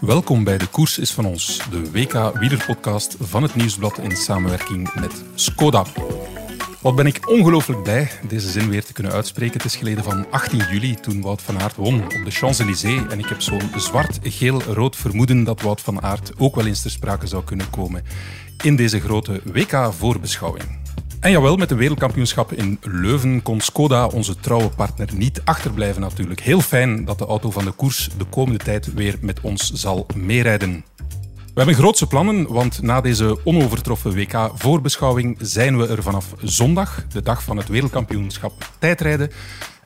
Welkom bij De Koers is van ons, de WK wielerpodcast van het Nieuwsblad in samenwerking met Skoda. Wat ben ik ongelooflijk blij deze zin weer te kunnen uitspreken. Het is geleden van 18 juli toen Wout van Aert won op de Champs-Élysées. En ik heb zo'n zwart-geel-rood vermoeden dat Wout van Aert ook wel eens ter sprake zou kunnen komen in deze grote WK-voorbeschouwing. En jawel, met de wereldkampioenschap in Leuven kon Skoda, onze trouwe partner, niet achterblijven natuurlijk. Heel fijn dat de auto van de koers de komende tijd weer met ons zal meerijden. We hebben grootse plannen, want na deze onovertroffen WK-voorbeschouwing zijn we er vanaf zondag, de dag van het wereldkampioenschap tijdrijden,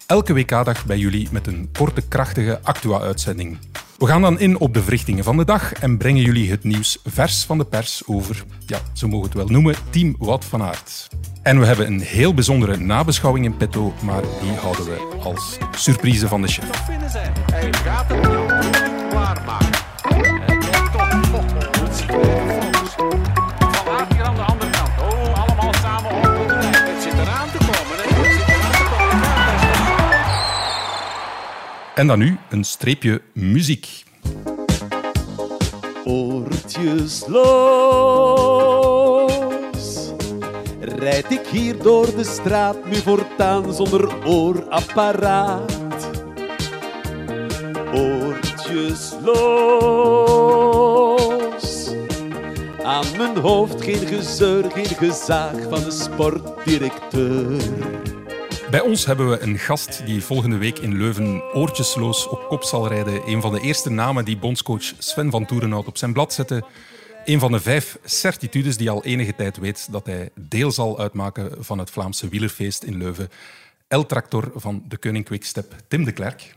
elke WK-dag bij jullie met een korte, krachtige Actua-uitzending. We gaan dan in op de verrichtingen van de dag en brengen jullie het nieuws vers van de pers over, ja, zo mogen het wel noemen, Team Wout van Aert. En we hebben een heel bijzondere nabeschouwing in petto, maar die houden we als surprise van de chef. En dan nu een streepje muziek. Oortjes los. Rijd ik hier door de straat nu voortaan zonder oorapparaat. Oortjes los. Aan mijn hoofd geen gezeur, geen gezaag van de sportdirecteur. Bij ons hebben we een gast die volgende week in Leuven oortjesloos op kop zal rijden. Een van de eerste namen die bondscoach Sven van Toerenhout op zijn blad zette. Een van de vijf certitudes die al enige tijd weet dat hij deel zal uitmaken van het Vlaamse wielerfeest in Leuven. El Tractor van de Koning Quickstep, Tim de Klerk.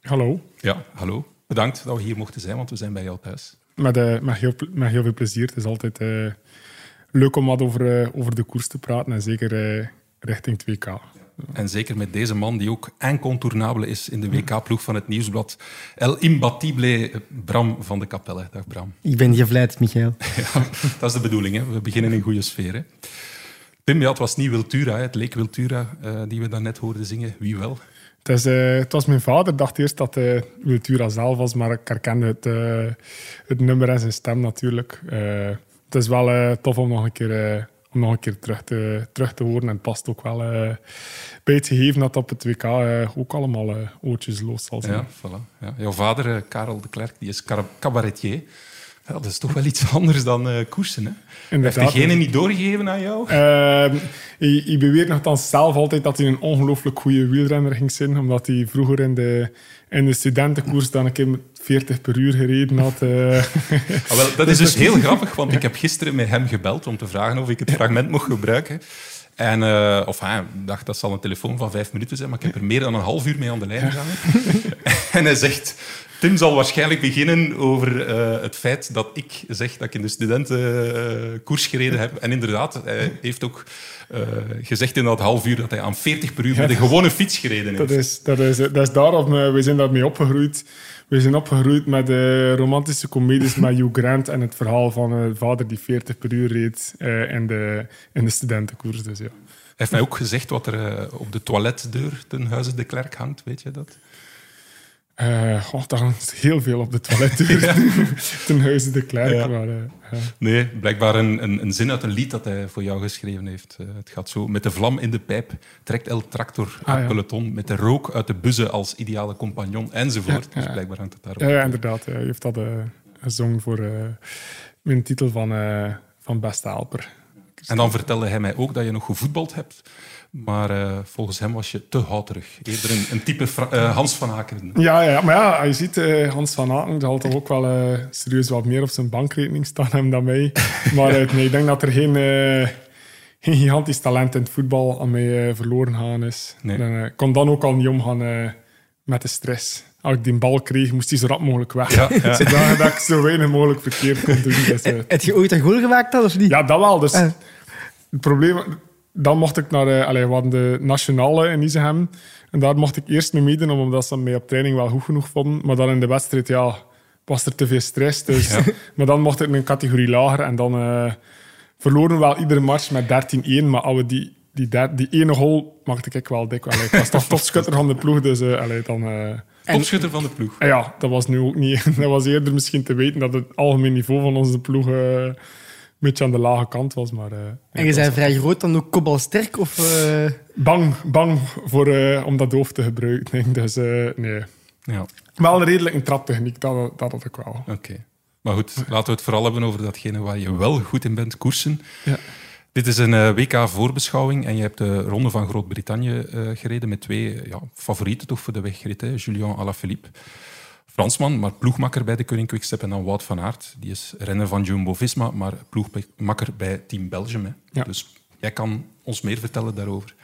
Hallo, Ja, hallo. Bedankt dat we hier mochten zijn, want we zijn bij jou thuis. met, eh, met, heel, met heel veel plezier. Het is altijd eh, leuk om wat over, eh, over de koers te praten en zeker richting 2K. En zeker met deze man die ook incontournabele is in de WK-ploeg van het Nieuwsblad. El Imbatible Bram van de Kapelle. Dag Bram. Ik ben gevleid, Michael. Ja, dat is de bedoeling. Hè. We beginnen in goede sfeer. Hè. Tim, ja, het was niet Wiltura. Hè. Het leek Wiltura eh, die we daarnet hoorden zingen. Wie wel? Het, is, eh, het was mijn vader. Ik dacht eerst dat het Wiltura zelf was, maar ik herkende het, eh, het nummer en zijn stem natuurlijk. Eh, het is wel eh, tof om nog een keer, eh, om nog een keer terug, te, terug te horen. En het past ook wel eh, bij het gegeven dat op het WK eh, ook allemaal eh, oortjes los zal zijn. Ja, voilà. Ja. Jouw vader, Karel de Klerk, die is cabaretier. Ja, dat is toch wel iets anders dan koersen. Hè? Inderdaad. Heeft degene niet doorgegeven aan jou? Ehm, hij, hij beweert nogthans zelf altijd dat hij een ongelooflijk goede wielrenner ging zijn, omdat hij vroeger in de, in de studentenkoers dan een keer 40 per uur gereden had. eh. Ah, wel, dat is dus heel grappig, want ik heb gisteren met hem gebeld om te vragen of ik het fragment mocht gebruiken. En, eh, of hij dacht dat zal een telefoon van vijf minuten zijn, maar ik heb er meer dan een half uur mee aan de lijn gehangen. en hij zegt, Tim zal waarschijnlijk beginnen over eh, het feit dat ik zeg dat ik in de studentenkoers gereden heb. En inderdaad, hij heeft ook gezegd in dat half uur dat hij aan 40 per uur met een gewone fiets gereden heeft. dat, is, dat, is, dat is daarom, eh, we zijn daarmee opgegroeid. We zijn opgegroeid met de romantische comedies met Hugh Grant en het verhaal van een vader die 40 per uur reed eh, in, de, in de studentenkoers. Dus ja. Heeft mij ook gezegd wat er eh, op de toiletdeur ten huize de Klerk hangt, weet je dat? Eh, oh, daar hangt heel veel op de toiletdeur ten huize de Klerk. Ja. Maar, eh, ja. Nee, blijkbaar een, een, een zin uit een lied dat hij voor jou geschreven heeft. Eh, het gaat zo. Met de vlam in de pijp trekt El Tractor Ah, het peloton. Met de rook uit de bussen als ideale compagnon enzovoort. Dus blijkbaar hangt het daarop. Ja, inderdaad. Hij heeft dat eh, gezongen voor mijn titel van, van Beste Helper. En dan vertelde hij mij ook dat je nog gevoetbald hebt. Maar eh, volgens hem was je te houterig. Eerder een, een type Fra- eh, Hans van Akeren. Ja, ja, maar ja, je ziet, eh, Hans van Aken zal toch ook wel serieus wat meer op zijn bankrekening staan hem dan mij. Maar nee, ik denk dat er geen, geen gigantisch talent in het voetbal aan mij verloren gaan is. Nee. Kon dan ook al niet omgaan eh, met de stress. Als ik die bal kreeg, moest hij zo rap mogelijk weg. Ja, ja. Zodat dat ik zo weinig mogelijk verkeerd kon doen. Dus, Heb je ooit een goal gemaakt dan, of niet? Ja, dat wel. Dus Eh. het probleem... Dan mocht ik naar de, allee, we hadden de nationale in Izehem. En daar mocht ik eerst mee meedoen, omdat ze mij op training wel goed genoeg vonden. Maar dan in de wedstrijd, ja, was er te veel stress. Dus, Maar dan mocht ik een categorie lager. En dan eh, verloren we wel iedere match met 13-1. Maar als we die, die, der- die ene goal maakte ik wel dik. Allee, ik was toch topschutter van de ploeg. Dus eh, allee, dan, eh, Topschutter van de ploeg. En ja, dat was nu ook niet. Dat was eerder misschien te weten dat het algemeen niveau van onze ploeg eh, beetje aan de lage kant was. Maar, eh, En je bent vrij groot, dan ook kopbalsterk? Of, eh, bang, bang voor, eh, om dat hoofd te gebruiken. denk. Dus eh, nee. Ja, Wel redelijk een traptechniek, dat, dat had ik wel. oké. Maar goed, laten we het vooral hebben over datgene waar je wel goed in bent, koersen. Ja. Dit is een WK-voorbeschouwing en je hebt de Ronde van Groot-Brittannië eh, gereden met twee ja, favorieten toch voor de wegrit. Hè? Julien Alaphilippe, Fransman, maar ploegmakker bij de Koning Quickstep. En dan Wout van Aert, die is renner van Jumbo-Visma, maar ploegmakker bij Team Belgium. Hè? Ja. Dus jij kan ons meer vertellen daarover.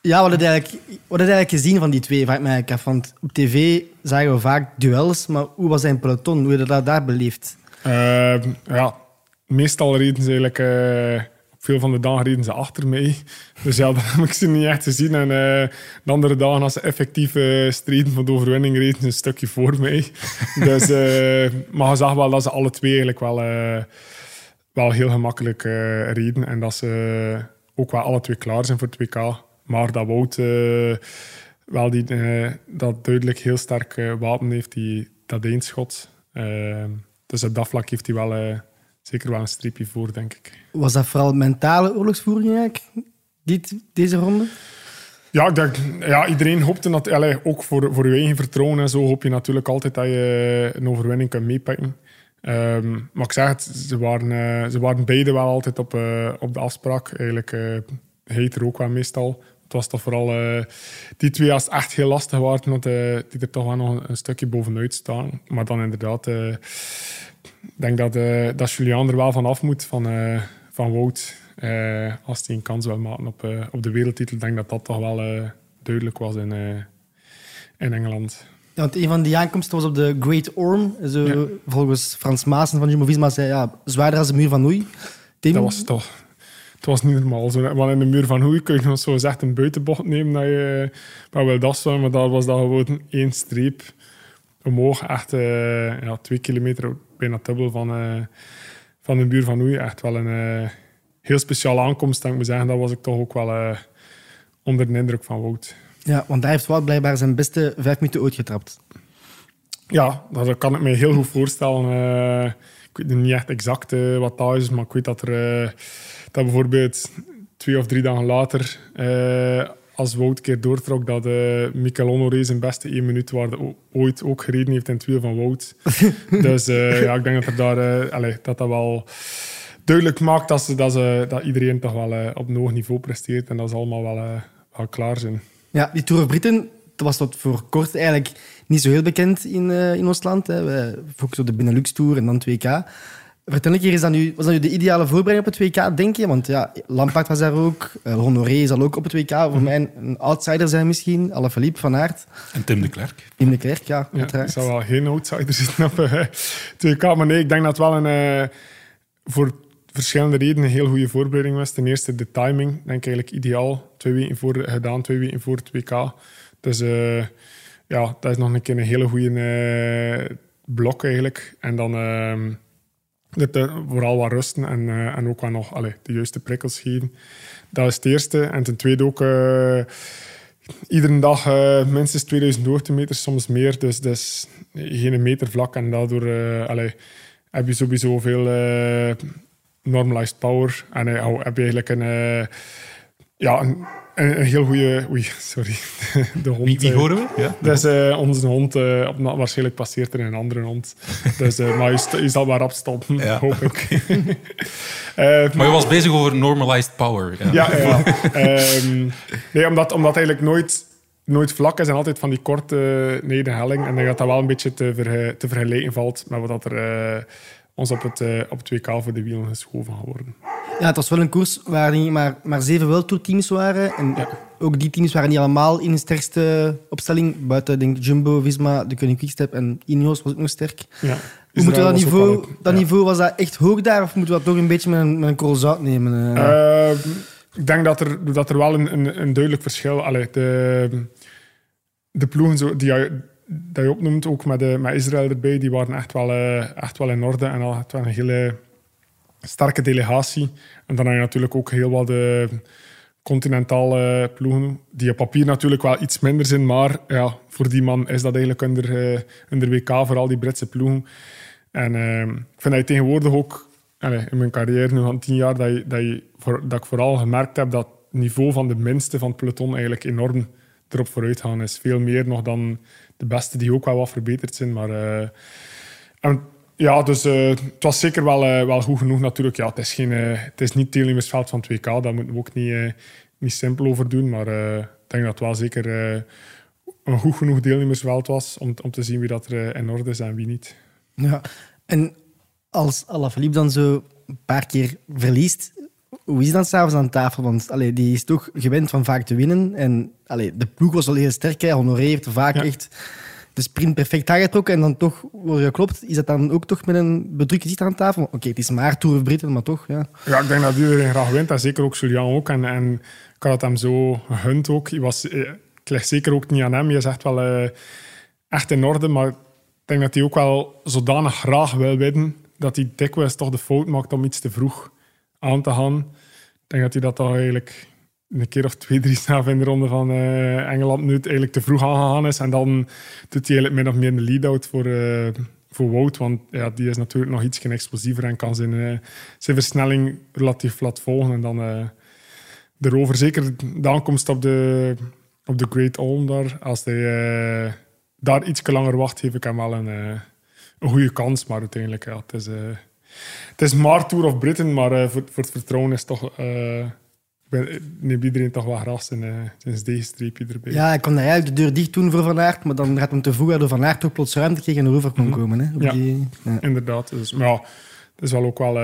Ja, wat heb je eigenlijk, wat heb je eigenlijk gezien van die twee? Vraag ik me eigenlijk af. Want op tv zagen we vaak duels, maar hoe was zijn peloton? Hoe heb je dat daar beleefd? Eh, ja, meestal reden ze eigenlijk... eh, veel van de dagen reden ze achter mij. Dus ja, dan heb ik ze niet echt gezien. En eh, de andere dagen, als ze effectief eh, streden voor de overwinning, reden ze een stukje voor mij. dus, eh, maar je zag wel dat ze alle twee eigenlijk wel, wel heel gemakkelijk reden. En dat ze ook wel alle twee klaar zijn voor het WK. Maar dat Wout wel die, dat duidelijk heel sterk wapen heeft, die, dat eenschot. Uh, dus op dat vlak heeft hij wel, zeker wel een streepje voor, denk ik. Was dat vooral mentale oorlogsvoering eigenlijk, dit, deze ronde? Ja, ik denk, ja, iedereen hoopte dat, allee, ook voor, voor je eigen vertrouwen en zo, hoop je natuurlijk altijd dat je een overwinning kunt meepakken. Ehm, maar ik zeg het, ze waren, eh, ze waren beide wel altijd op, eh, op de afspraak. Eigenlijk eh heet er ook wel meestal. Het was toch vooral die twee als het echt heel lastig waren, want, die er toch wel nog een, een stukje bovenuit staan. Maar dan inderdaad, ik denk dat, eh dat Julian er wel van af moet, van, eh, van Wout. Eh, als hij een kans wil maken op, op de wereldtitel, ik denk dat dat toch wel duidelijk was in, in Engeland. Ja, want een van die aankomsten was op de Great Orme. Zo, Ja. Volgens Frans Maassen van Jumbo-Visma zei ja, zwaarder als de muur van Oei. Tim, Dat was toch... Het was niet normaal. Zo, want in de muur van Hoei kun je nog zo echt een buitenbocht nemen dat je maar wel dat zo, maar daar was dat gewoon één streep omhoog. Echt ja, twee kilometer, bijna dubbel van, eh, van de muur van Hoei. Echt wel een eh, heel speciale aankomst. En ik moet zeggen, dat was ik toch ook wel eh, onder de indruk van Wout. Ja, want daar heeft Wout blijkbaar zijn beste vijf minuten ooit getrapt. Ja, dat kan ik me heel goed voorstellen. Ik weet niet echt exact wat dat is, maar ik weet dat er dat bijvoorbeeld twee of drie dagen later, als Wout een keer doortrok, dat uh, Honoré zijn beste één minuut waar de o- ooit ook gereden heeft in het wiel van Wout. dus eh, ja, ik denk dat er daar, eh, allee, dat, dat wel duidelijk maakt dat, ze, dat, ze, dat iedereen toch wel op een hoog niveau presteert en dat ze allemaal wel, wel klaar zijn. Ja, die Tour of Britain dat was tot voor kort eigenlijk niet zo heel bekend in, in ons land. Hè. We focussen op de Benelux Tour en dan 2K. Vertel een keer, is dat nu, was dat nu de ideale voorbereiding op het WK, denk je? Want ja, Lampaard was daar ook. Uh, Honoré zal ook op het WK voor mij een outsider zijn misschien. Alaphilippe, Van Aert. En Tim de Klerk. Tim de Klerk, ja, Ja, uiteraard. zou wel geen outsider zitten op eh, 2K. Maar nee, ik denk dat het wel een, eh, voor verschillende redenen een heel goede voorbereiding was. Ten eerste de timing, denk ik eigenlijk ideaal. Twee weken voor gedaan, twee weken voor het WK. Dus eh, ja, dat is nog een keer een hele goede blok eigenlijk. En dan ehm, dat er vooral wat rusten en, eh, en ook wel nog allee, de juiste prikkels geven. Dat is het eerste. En ten tweede ook... eh, iedere dag eh, minstens 2000 hoogtemeters, soms meer. Dus is geen meter vlak. En daardoor eh, heb je sowieso veel eh, normalized power. En eh, heb je eigenlijk een, eh, ja, een, een, een heel goede... Oei, sorry. De hond. Wie, wie eh, horen we? Ja? dat is eh, onze hond. eh, waarschijnlijk passeert er een andere hond. Dus, maar je, je zal maar opstoppen, Ja. hoop ik. Eh, Maar je was bezig over normalized power. Ja. ja, ja. Ehm, nee, omdat, omdat eigenlijk nooit, nooit vlak is en altijd van die korte nederhelling. En ik denk dat dat wel een beetje te, verge- te vergelijken valt met wat dat er ons op het, eh, op het WK voor de wielen geschoven gaat worden. Ja, het was wel een koers waar niet maar, maar zeven World Tour teams waren. En ook die teams waren niet allemaal in de sterkste opstelling. Buiten denk Jumbo, Visma, de Koning Quickstep en Ineos was ook nog sterk. Ja. Moeten we dat ook niveau, dat ja. niveau, was dat echt hoog daar? Of moeten we dat toch een beetje met een, met een korrel zout nemen? eh? Ehm, ik denk dat er, dat er wel een, een, een duidelijk verschil... Allee, de, de ploegen zo, die dat je opnoemt, ook met, de, met Israël erbij, die waren echt wel, eh, echt wel in orde en al wel een hele sterke delegatie. En dan heb je natuurlijk ook heel wat de continentale ploegen, die op papier natuurlijk wel iets minder zijn, maar ja, voor die man is dat eigenlijk onder, uh, onder WK, vooral die Britse ploegen. En uh, ik vind dat je tegenwoordig ook, in mijn carrière nu van tien jaar, dat, je, dat ik vooral gemerkt heb dat het niveau van de minste van het peloton eigenlijk enorm erop vooruit gaan is. Veel meer nog dan de beste, die ook wel wat verbeterd zijn. Maar, en, ja, dus uh, het was zeker wel, uh, wel goed genoeg natuurlijk. Ja, het, is geen, het is niet het deelnemersveld van 2K, daar moeten we ook niet, niet simpel over doen. Maar ik denk dat het wel zeker een goed genoeg deelnemersveld was om, om te zien wie dat er in orde is en wie niet. Ja, en als Alaphilippe dan zo een paar keer verliest, hoe is dat s'avonds aan tafel? Want allee, die is toch gewend van vaak te winnen. En allee, de ploeg was al heel sterk. Hij honoreert vaak ja. echt de sprint perfect aangetrokken. En dan toch word je klopt. Is dat dan ook toch met een bedrukt gezicht aan tafel? Oké, okay, het is maar Tour of Britten, maar toch. Ja. ja, ik denk dat iedereen graag wint. En zeker ook Julian ook. En, en ik had het hem zo gegund ook. Was, ik leg zeker ook niet aan hem. Je zegt wel uh, echt in orde. Maar ik denk dat hij ook wel zodanig graag wil winnen. Dat hij dikwijls toch de fout maakt om iets te vroeg aan te gaan. Ik denk dat hij dat toch eigenlijk een keer of twee, drie zelf in de ronde van uh, Engeland nu eigenlijk te vroeg aangegaan is. En dan doet hij eigenlijk min of meer een lead-out voor, uh, voor Wout. Want ja, die is natuurlijk nog iets explosiever en kan zijn, uh, zijn versnelling relatief plat volgen. En dan erover, zeker de aankomst op de, op de Great Olm daar. Als hij daar iets langer wacht, geef ik hem wel een, een goede kans. Maar uiteindelijk, ja, het is het is maar Tour of Britain, maar uh, voor, voor, het vertrouwen is toch... Uh, neemt iedereen toch wel graag zijn, uh, zijn streepje erbij. Ja, ik kon eigenlijk de deur dicht doen voor Van Aert, maar dan gaat hem te vroeg waardoor Van Aert ook plots ruimte kreeg en erover kon mm -hmm. komen. Hè, ja, die, ja, inderdaad. Dus, maar ja, het is wel ook wel...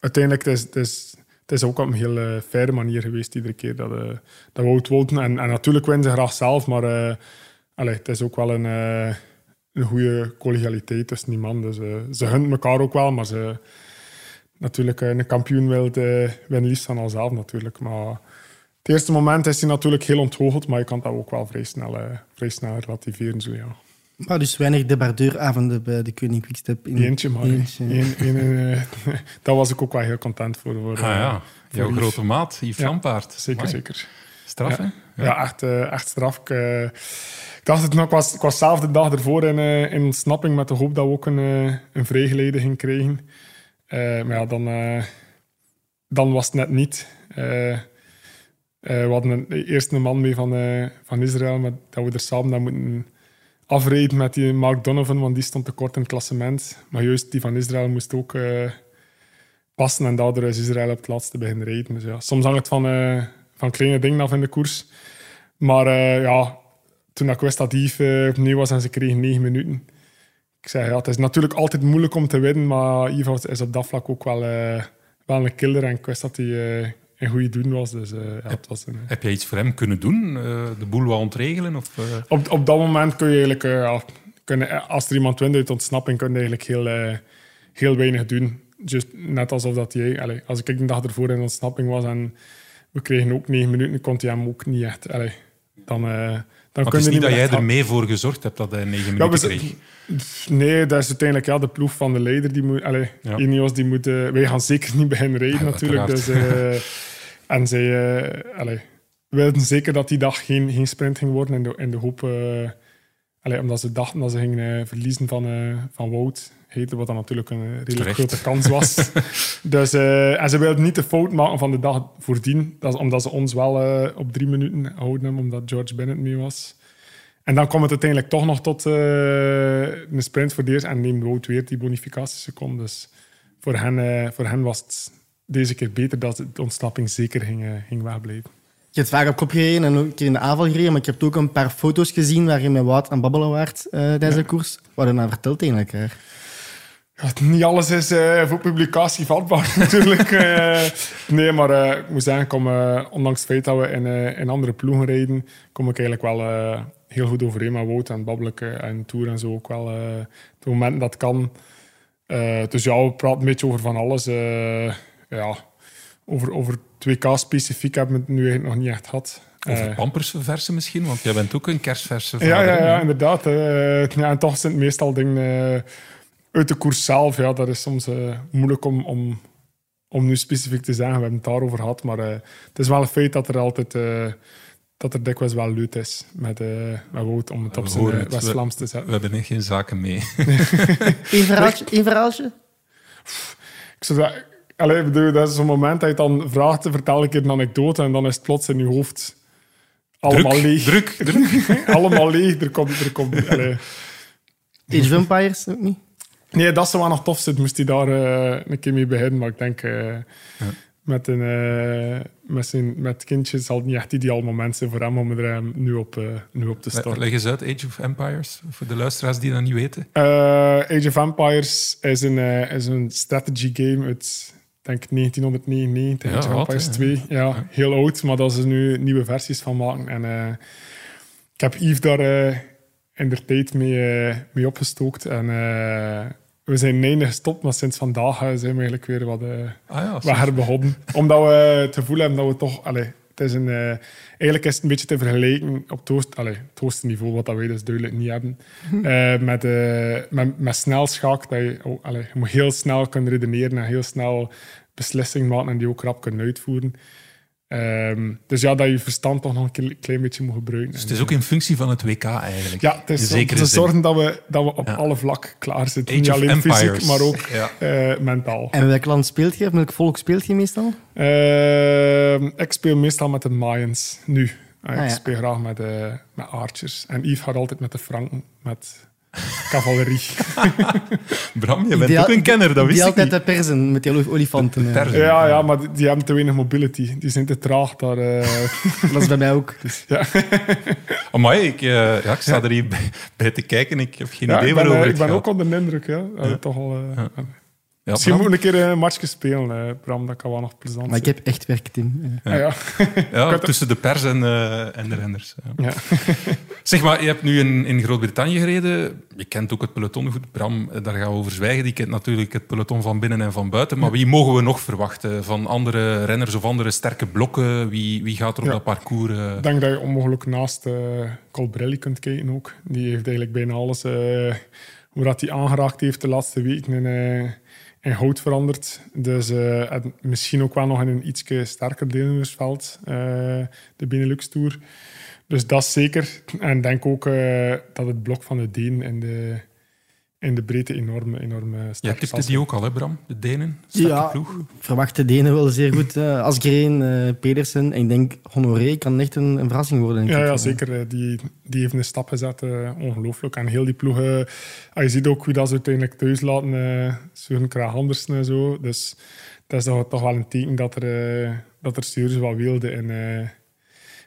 uiteindelijk, het is, het, is, het is ook op een heel faire manier geweest iedere keer dat, dat Wout Wouten... En, en natuurlijk winnen ze graag zelf, maar het is ook wel een een goede collegialiteit tussen die man. Dus uh, ze gunnen elkaar ook wel, maar ze, natuurlijk, uh, een kampioen wil uh, winnen liefst van zelf natuurlijk. Maar het eerste moment is hij natuurlijk heel onthoogd, maar je kan dat ook wel vrij snel, vrij snel relativeren. Zo, ja. Maar dus weinig debardeuravonden bij de Koning Quickstep? In... Eentje, maar. Eentje. Eén, één, daar was ik ook wel heel content voor. voor ah ja, jouw grote maat, Yves ja, Lampaard. Zeker, Amai. zeker. Straf, ja. hè? Ja, echt, echt straf. Ik, ik dacht het nog, ik was, ik was zelf de dag ervoor in, uh, in ontsnapping met de hoop dat we ook een, een vrijgeleide krijgen. Uh, maar ja, dan, dan was het net niet. we hadden een, eerst een man mee van, van Israël, maar dat we er samen dan moeten afrijden met die Mark Donovan, want die stond te kort in het klassement. Maar juist die van Israël moest ook passen en daardoor is Israël op het laatste beginnen rijden. Dus ja, soms hangt het van, van kleine dingen af in de koers. Maar ja, toen ik wist dat Yves uh, opnieuw was en ze kregen negen minuten. Ik zei, ja, het is natuurlijk altijd moeilijk om te winnen, maar Yves is op dat vlak ook wel, uh, wel een killer. En ik wist dat hij een goede doen was. Dus, ja, heb, was een, heb jij iets voor hem kunnen doen? de boel wat ontregelen? Of, op, op dat moment kun je eigenlijk... Ja, kunnen, als er iemand wint uit ontsnapping, kun je eigenlijk heel, heel weinig doen. Just, net alsof dat jij... Allez, als ik een dag ervoor in ontsnapping was en we kregen ook negen minuten, kon hij hem ook niet echt... Allez, dan dan maar het is niet dat jij er mee voor gezorgd hebt dat hij negen minuten ja, kreeg. Nee, dat is uiteindelijk ja, de ploeg van de leider. Die moet, allez, ja. Ineos, die moet, uh, wij gaan zeker niet beginnen rijden ja, natuurlijk. Dus, uh, en zij uh, allez, wilden zeker dat die dag geen, geen sprint ging worden. In de, in de hoop, allez, omdat ze dachten dat ze gingen verliezen van, van Wout. Heette, wat dan natuurlijk een redelijk grote kans was. dus, en ze wilden niet de fout maken van de dag voordien. Dat is omdat ze ons wel op drie minuten houden, omdat George Bennett mee was. En dan kwam het uiteindelijk toch nog tot uh, een sprint voor deze en neemt Wout weer die bonificatieseconde. Dus voor hen, uh, voor hen was het deze keer beter dat de ontsnapping zeker ging, uh, ging wegblijven. Je hebt vaak op kop gereden en ook een keer in de aanval gereden, maar ik heb ook een paar foto's gezien waarin je met Wout aan babbelen waard tijdens ja. de koers. Wat je nou verteld tegen elkaar? Ja, niet alles is voor publicatie vatbaar natuurlijk. nee, maar ik moet zeggen, kom, ondanks het feit dat we in, in andere ploegen rijden, kom ik eigenlijk wel heel goed overeen met Wout en babbelen en tour en zo ook wel. Op het moment dat kan. Dus ja, we praten een beetje over van alles. Ja, over, over 2K specifiek hebben we het nu eigenlijk nog niet echt gehad. Over pampersversen misschien, want jij bent ook een kerstverse Ja, ja, ja, inderdaad. ja, en toch zijn het meestal dingen uit de koers zelf. Ja, dat is soms moeilijk om, om, om nu specifiek te zeggen, we hebben het daarover gehad. Maar eh, het is wel een feit dat er altijd... eh, dat er dikwijls wel luid is met, eh met Wout om het op We zijn eh. West-Vlaams te We zetten. hebben echt geen zaken mee. Verhaaltje? Één verhaaltje? Ik zou dat, allee, bedoel, dat is zo'n moment dat je dan vraagt, vertel ik een anekdote en dan is het plots in je hoofd allemaal druk, leeg. druk, druk. allemaal leeg. Er komt, er komt, allee. Age of Empires ook niet? Nee, dat zou wel nog tof zijn, moest hij daar eh, een keer mee beginnen. Maar ik denk, eh, met, een, eh, met, zijn, met kindjes zal het niet echt ideaal moment zijn voor hem om er nu, op, nu op te starten. Leg eens uit, Age of Empires, voor de luisteraars die dat niet weten. Eh, Age of Empires is een, is een strategy game uit denk 1999. Ja, Age of oud, Empires hè? 2. Ja, heel oud, maar dat ze nu nieuwe versies van maken. En eh, ik heb Yves daar eh, in de tijd mee, mee opgestookt. En we zijn nee gestopt, maar sinds vandaag zijn we eigenlijk weer wat, Ah ja, wat zo. herbegonnen. Omdat we het gevoel hebben dat we toch... Allee, het is een, eh, eigenlijk is het een beetje te vergelijken op het het hoogste niveau, wat dat wij dus duidelijk niet hebben, eh, met, eh, met, met snel. Dat je, oh, allee, je moet heel snel kunnen redeneren en heel snel beslissingen maken en die ook rap kunnen uitvoeren. Ehm, dus ja, dat je verstand toch nog een kle- klein beetje moet gebruiken. Dus het is ook in functie van het WK eigenlijk. Ja, het is om te zorgen dat we, dat we op Ja. alle vlakken klaar zitten. Age Niet alleen Empires. fysiek, maar ook Ja. eh, mentaal. En welk land speelt je? Welk volk speelt je meestal? Ehm, ik speel meestal met de Mayans nu. Ah, ik ja. speel graag met, eh, met Archers. En Yves gaat altijd met de Franken, met cavalerie. Bram, je bent Die ook een kenner, dat wist Die ik altijd niet. te persen met die oli- olifanten. eh. Persen. ja, ja, maar die, die hebben te weinig mobility. Die zijn te traag daar. eh. Dat is bij mij ook. Dus. Amai, ik, eh, ja, ik sta er hier bij, bij te kijken. Ik heb geen ja, idee ik ben, waarover het ik ben gaat. ook onder de indruk. Ja. Toch al, Ja, Misschien Bram? moet ik een keer een matchje spelen, eh, Bram. Dat kan wel nog plezant Maar ik heb echt werk, Tim. Eh, Ah, ja. Ja, tussen de pers en, eh, en de renners. Ja. Ja. Zeg maar, je hebt nu in, in Groot-Brittannië gereden. Je kent ook het peloton goed. Bram, eh, daar gaan we over zwijgen. Die kent natuurlijk het peloton van binnen en van buiten. Maar wie mogen we nog verwachten? Van andere renners of andere sterke blokken? Wie, wie gaat er op Ja. dat parcours? eh? Ik denk dat je onmogelijk naast eh Colbrelli kunt kijken ook. Die heeft eigenlijk bijna alles, eh, hoe dat hij aangeraakt heeft de laatste weken, eh, in goud veranderd. Dus eh, en misschien ook wel nog in een iets sterker deelnemersveld, eh, de Benelux Tour. Dus dat zeker. En denk ook eh, dat het blok van de Deen in de, in de breedte enorm, enorm eh, Jij sterk zal tipte zijn. die ook al, hè Bram? De Denen? Sterke Ja, ploeg. ik verwacht de Denen wel zeer goed. eh Asgreen, eh, Pedersen. En ik denk Honoré kan echt een, een verrassing worden. Ja, ja zeker. eh, Die, die heeft een stap gezet. eh, ongelooflijk. En heel die ploegen... ah, je ziet ook wie dat ze uiteindelijk thuis laten. eh Søren Andersen en zo. Dus dat is toch, toch wel een teken dat er, dat er serieus wat wilde in, eh,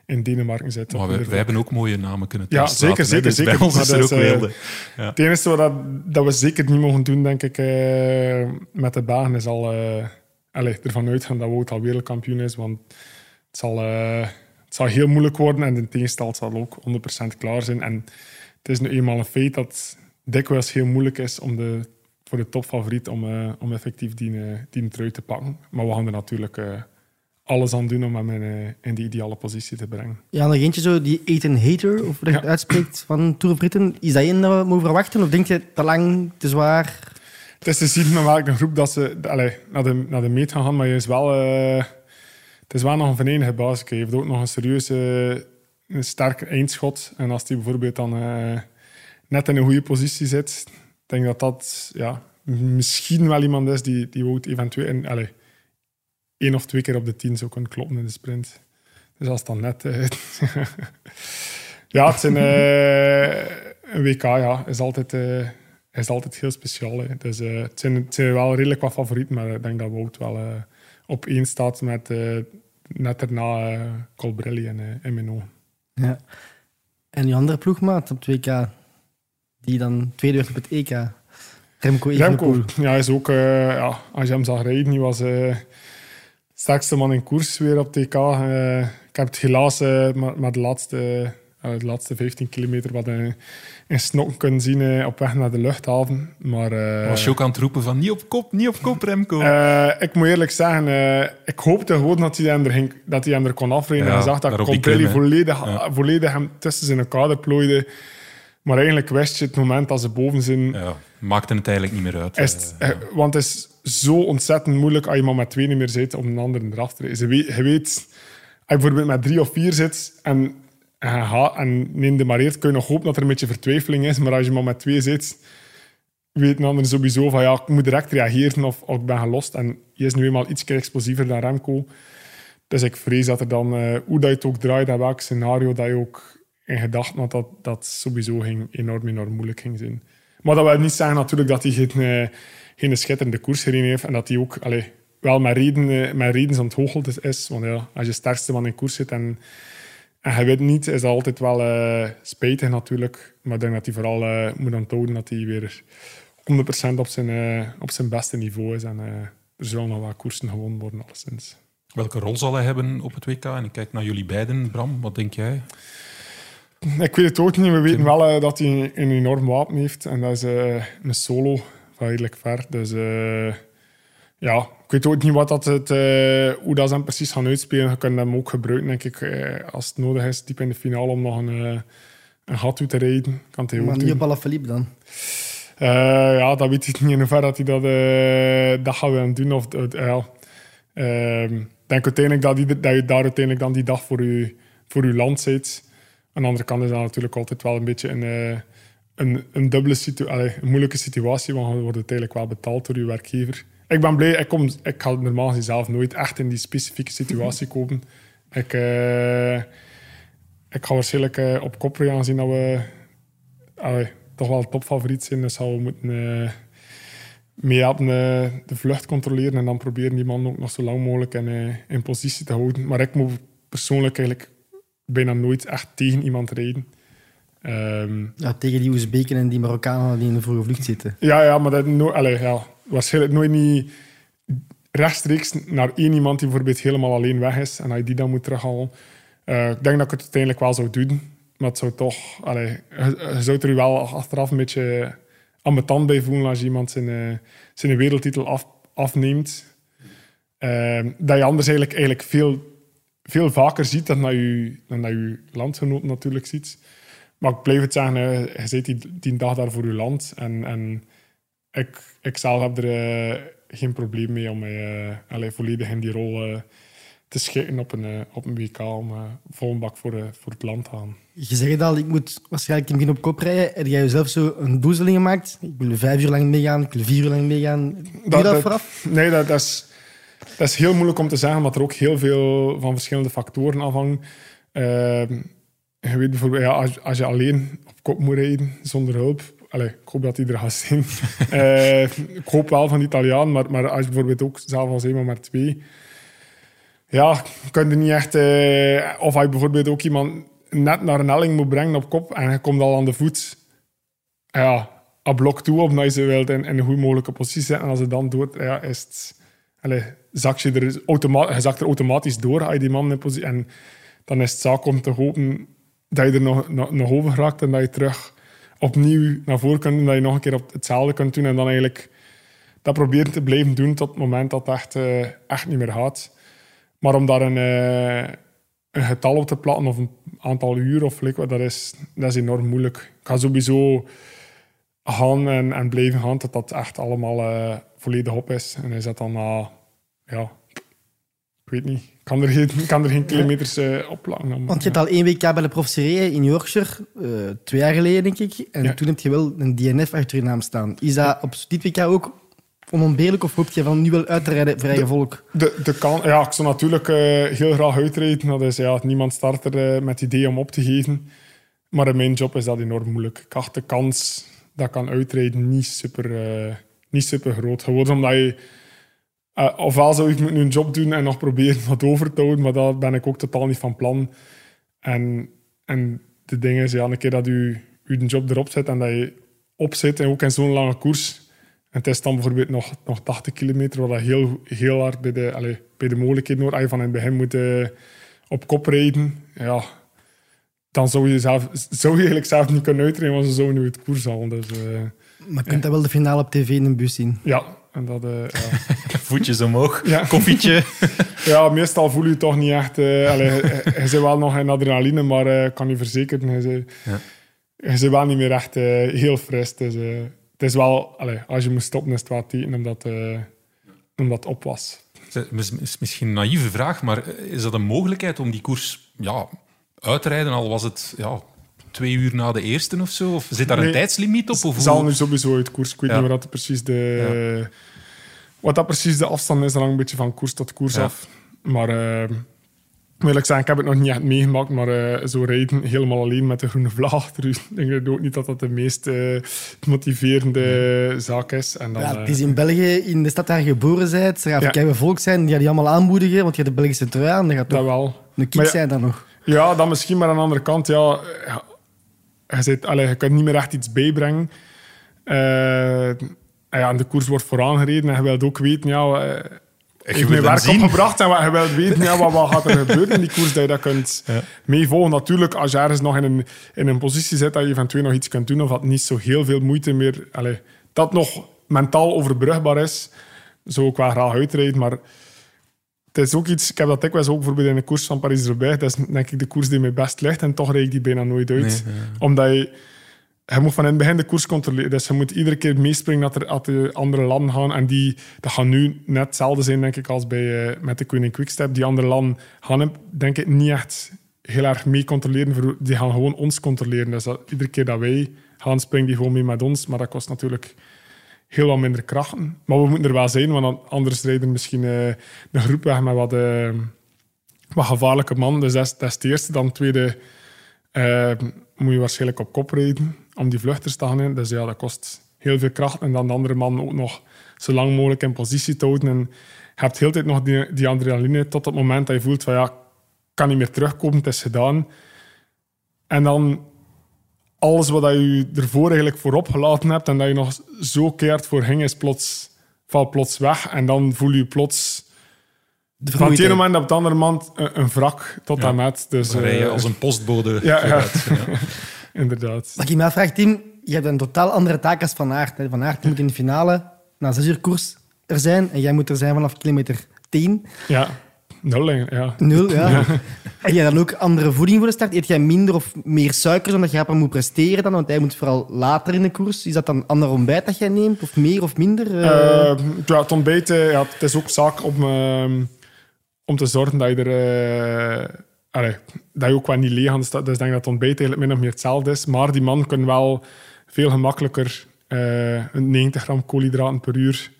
in Denemarken zit. Maar wij, wij hebben ook mooie namen kunnen Ja, thuis laten, zeker, zeker, Dus zeker. Bij ons is er dat ook eh, wilde. Ja. Het enige wat dat, dat we zeker niet mogen doen, denk ik, eh, met de Bagen is al eh allez, ervan uitgaan dat Wout al wereldkampioen is. Want het zal, het zal heel moeilijk worden en de tegenstand zal ook 100% klaar zijn. En het is nu eenmaal een feit dat dikwijls heel moeilijk is om de, voor de topfavoriet om, om effectief die, die trui te pakken. Maar we gaan er natuurlijk alles aan doen om hem in, eh, in die ideale positie te brengen. Ja, nog eentje zo, die Ethan Hater, of dat je het uitspreekt, van Tour of Britain. Is dat één dat we mogen verwachten? Of denk je te lang, te zwaar? Het is te zien met welke groep dat ze allee, naar, de, naar de meet gaan gaan, maar je is wel, eh, het is wel nog een venenige basis. Hij heeft ook nog een serieuze, een sterke eindschot. En als hij bijvoorbeeld dan eh, net in een goede positie zit, denk dat dat ja, misschien wel iemand is die, die Wout eventueel in, allee, één of twee keer op de tien zou kunnen kloppen in de sprint. Dus als dan net... eh, ja, het zijn, eh, een WK ja, is altijd... eh, is altijd heel speciaal. Hè. Dus, het, zijn, het zijn wel redelijk wat favorieten, maar ik denk dat Wout wel op één staat met net daarna eh Colbrelli en, en Minot. Ja. En die andere ploegmaat op 2K, die dan tweede werd op het EK. Remco Remco Evenepoel. ja, is ook, ja, als je hem zag rijden, hij was sterkste man in koers weer op TK. Eh, ik heb het helaas maar, maar de, laatste, eh, de laatste 15 kilometer wat in, in snokken kunnen zien op weg naar de luchthaven. Maar, Was je ook aan het roepen van niet op kop, niet op kop, Remco? Ik moet eerlijk zeggen, ik hoopte gewoon dat hij hem er, ging, dat hij hem er kon afrijden. Ja, en zag dat hè. volledig, Ja. volledig hem tussen zijn kader plooide. Maar eigenlijk wist je het moment dat ze boven zijn, ja, maakte het eigenlijk niet meer uit. Is Eh, eh, want het is zo ontzettend moeilijk als je maar met twee niet meer zit om een ander eraf te. Je weet, je weet, als je bijvoorbeeld met drie of vier zit en, en, en neemt de mareert, kun je nog hopen dat er een beetje vertwijfeling is. Maar als je maar met twee zit, weet een ander sowieso van ja, ik moet direct reageren of, of ik ben gelost. En je is nu eenmaal iets explosiever dan Remco. Dus ik vrees dat er dan, eh, hoe dat je het ook draait en welk scenario dat je ook in gedachten had, dat dat sowieso ging, enorm, enorm moeilijk ging zijn. Maar dat wil niet zeggen natuurlijk dat hij geen, eh, geen schitterende koers gereden heeft en dat hij ook allee, wel met reden, eh, met reden onthoogeld is. Want ja, als je sterkste man in koers zit en, en je wint niet, is dat altijd wel eh, spijtig natuurlijk. Maar ik denk dat hij vooral eh, moet onthouden dat hij weer 100% op zijn, op zijn beste niveau is. En er zullen nog wat koersen gewonnen worden, alleszins. welke rol zal hij hebben op het WK? En ik kijk naar jullie beiden, Bram. Wat denk jij? Ik weet het ook niet. We weten wel eh, dat hij een enorm wapen heeft. En dat is eh, een solo van redelijk ver. Dus eh, ja, ik weet ook niet wat dat het, hoe dat ze hem precies gaan uitspelen. Je kunt hem ook gebruiken, denk ik, als het nodig is, diep in de finale, om nog een, een gat toe te rijden. Kan hij ook Maar niet op Alaphilippe dan. Eh, ja, dat weet ik niet in hoeverre dat hij dat, dat gaat willen doen. Of, eh. Ehm, ik denk uiteindelijk dat, die, dat je daar uiteindelijk dan die dag voor je, voor je land zit. Aan de andere kant is dat natuurlijk altijd wel een beetje een, eh, een, een dubbele situatie, een moeilijke situatie, want je wordt uiteindelijk wel betaald door je werkgever. Ik ben blij, ik, kom, ik ga normaal gezien zelf nooit echt in die specifieke situatie komen. Ik, eh, ik ga waarschijnlijk eh, op kop rijden, aangezien dat we toch wel topfavoriet zijn. Dus gaan we moeten eh mee helpen de vlucht controleren en dan proberen die man ook nog zo lang mogelijk in, in positie te houden. Maar ik moet persoonlijk eigenlijk bijna nooit echt tegen iemand rijden. Ehm, Ja, tegen die Oezbeken en die Marokkanen die in de vroege vlucht zitten. ja, ja, maar dat no allee, ja, waarschijnlijk nooit niet rechtstreeks naar één iemand die bijvoorbeeld helemaal alleen weg is en dat je die dan moet terughalen. Eh, ik denk dat ik het uiteindelijk wel zou doen, maar het zou toch... Allee, je, je zou er wel achteraf een beetje ambetant bij voelen als je iemand zijn, eh, zijn wereldtitel af, afneemt. Eh, dat je anders eigenlijk, eigenlijk veel, veel vaker ziet dan dat je, dan dat je landgenoot natuurlijk ziet. Maar ik blijf het zeggen, je zit die, die dag daar voor je land. En, en ik, ik zelf heb er eh, geen probleem mee om mij eh, volledig in die rol eh, te schikken op een, op een WK. Om vol een bak voor, voor het land te gaan. Je zegt al, ik moet waarschijnlijk in het begin op kop rijden. Heb jij jezelf zo een doezeling gemaakt? Ik wil vijf uur lang meegaan, ik wil vier uur lang meegaan. Doe je dat, dat- vooraf? Nee, dat, dat, is, dat is heel moeilijk om te zeggen, omdat er ook heel veel van verschillende factoren afhangen. Ehm, je weet bijvoorbeeld, ja, als, als je alleen op kop moet rijden, zonder hulp... Allee, ik hoop dat er gaat zijn. Eh, ik hoop wel van de Italiaan, maar, maar als je bijvoorbeeld ook zelf als eenmaal maar twee... Ja, kun je niet echt... eh, of als je bijvoorbeeld ook iemand net naar een helling moet brengen op kop en je komt al aan de voet ja, een blok toe op je ze wilt in, in een goed mogelijke positie zetten. En als het dan doet, ja, is het, allee, zak je, er er automatisch door als je die man in positie... En dan is het zaak om te hopen dat je er nog, nog, nog over raakt en dat je terug opnieuw naar voren kunt en dat je nog een keer op hetzelfde kunt doen. En dan eigenlijk dat proberen te blijven doen tot het moment dat het echt, eh, echt niet meer gaat. Maar om daar een, eh, een getal op te platten of een aantal uur of like, wat, dat, is, dat is enorm moeilijk. Ik ga sowieso gaan en, en blijven gaan tot dat echt allemaal eh, volledig op is. En is dat dan na, ja, ik weet niet, kan er geen, kan er geen kilometers eh op plakken. Want je hebt al één WK bij de profserie in Yorkshire, eh, twee jaar geleden denk ik. En Ja. toen heb je wel een DNF achter je naam staan. Is dat op dit WK ook onontbeerlijk of hoop je van nu wel uit te rijden voor eigen volk? De, de kan, ja, ik zou natuurlijk eh, heel graag uitrijden. Dat is, ja, niemand start er eh, met het idee om op te geven. Maar in mijn job is dat enorm moeilijk. Ik acht de kans dat ik kan uitrijden niet super, niet super groot. Gewoon omdat je... eh, ofwel zou ik nu een job doen en nog proberen wat over te houden, maar daar ben ik ook totaal niet van plan. En, en de ding is, ja, een keer dat je je job erop zet en dat je opzit, en ook in zo'n lange koers, en het is dan bijvoorbeeld nog, nog 80 kilometer, wat heel, heel hard bij de, allee, bij de mogelijkheden hoort. Als je van in het begin moet eh, op kop rijden, ja, dan zou je, zelf, zou je eigenlijk zelf niet kunnen uitrijden, want ze zouden nu het koers halen. Dus eh, Maar je kunt dat wel de finale op tv in een bus zien. ja, en dat... eh, ja. Voetjes omhoog, Ja. koffietje. ja, meestal voel je je toch niet echt... eh allee, je, je zit wel nog in adrenaline, maar eh, ik kan je verzekeren, je zit, je wel niet meer echt heel fris. Dus, eh, het is wel, allee, als je moet stoppen, is het wel teken omdat, eh omdat het op was. Is misschien een naïeve vraag, maar is dat een mogelijkheid om die koers ja, uit te rijden, al was het ja, twee uur na de eerste of zo? Of zit daar een tijdslimiet op? Of Het zal nu sowieso uit koers. Ik weet Ja. niet wat dat precies de, wat dat precies de afstand is. Dat hangt een beetje van koers tot koers Ja. af. Maar eh, wil ik zeggen, ik heb het nog niet echt meegemaakt. Maar eh, zo rijden helemaal alleen met de groene vlag u. Ik denk ook niet dat dat de meest eh, motiverende zaak is. En dan, Ja, het is in België, in de stad waar je geboren bent, er gaat Ja. volk zijn die die allemaal aanmoedigen, want je hebt de Belgische trui aan, er gaat dat wel. een kick zijn dan nog. Ja, dan misschien, maar aan de andere kant, ja, je, zit, allee, je kunt niet meer echt iets bijbrengen. Eh, en ja, en de koers wordt vooraan gereden en je wilt ook weten, ja, eh, heeft wil mijn werk zien. opgebracht en wat je wilt weten, ja, wat, wat gaat er gebeuren in die koers, dat je dat kunt meevolgen. Natuurlijk, als je ergens nog in een, in een positie zit dat je eventueel nog iets kunt doen of dat niet zo heel veel moeite meer, allee, dat nog mentaal overbrugbaar is, zou ik wel graag uitrijden, maar het is ook iets, ik heb dat dikwijls ook bijvoorbeeld in de koers van Paris-Roubaix. Dat is denk ik de koers die mij best ligt en toch rijd ik die bijna nooit uit. Omdat je, je moet van in het begin de koers controleren. Dus je moet iedere keer meespringen dat er dat de andere landen gaan. En die dat gaan nu net hetzelfde zijn, denk ik, als bij, eh, met de Koning Quickstep. Die andere landen gaan hem, denk ik, niet echt heel erg mee controleren. Die gaan gewoon ons controleren. Dus dat, iedere keer dat wij gaan, springen die gewoon mee met ons. Maar dat kost natuurlijk heel wat minder krachten. Maar we moeten er wel zijn, want anders rijden misschien eh, een groep weg met wat, eh, wat gevaarlijke man. Dus dat is, dat het eerste. Dan tweede eh, moet je waarschijnlijk op kop rijden om die vluchters te gaan in. Dus ja, dat kost heel veel kracht. En dan de andere man ook nog zo lang mogelijk in positie te houden. En je hebt heel de tijd nog die, adrenaline tot het moment dat je voelt van ja, kan niet meer terugkomen, het is gedaan. En dan alles wat je ervoor eigenlijk voorop gelaten hebt en dat je nog zo keert voor ging, is plots, valt plots weg. En dan voel je plots De van het ene moment op het andere moment een, een wrak tot Ja. en met. Dus, Dan rij je eh, als een postbode ja, ja. vooruit. Ja. inderdaad. Wat ik me afvraag, Tim, je hebt een totaal andere taak als Van Aert. hè. Van Aert moet in de finale na zes uur koers er zijn en jij moet er zijn vanaf kilometer 10. Ja, nul. Ja. Nul, ja. En jij dan ook andere voeding voor de start? Eet jij minder of meer suikers omdat je rapper moet presteren dan? Want hij moet vooral later in de koers. Is dat dan ander ontbijt dat jij neemt? Of meer of minder? Eh, Eh, ja, het ontbijt, ja, het is ook zaak om, ehm, om te zorgen dat je er... eh, allee, dat je ook wel niet leeg aan staat. Dus ik denk dat het ontbijt eigenlijk min of meer hetzelfde is. Maar die man kan wel veel gemakkelijker eh, een 90 gram koolhydraten per uur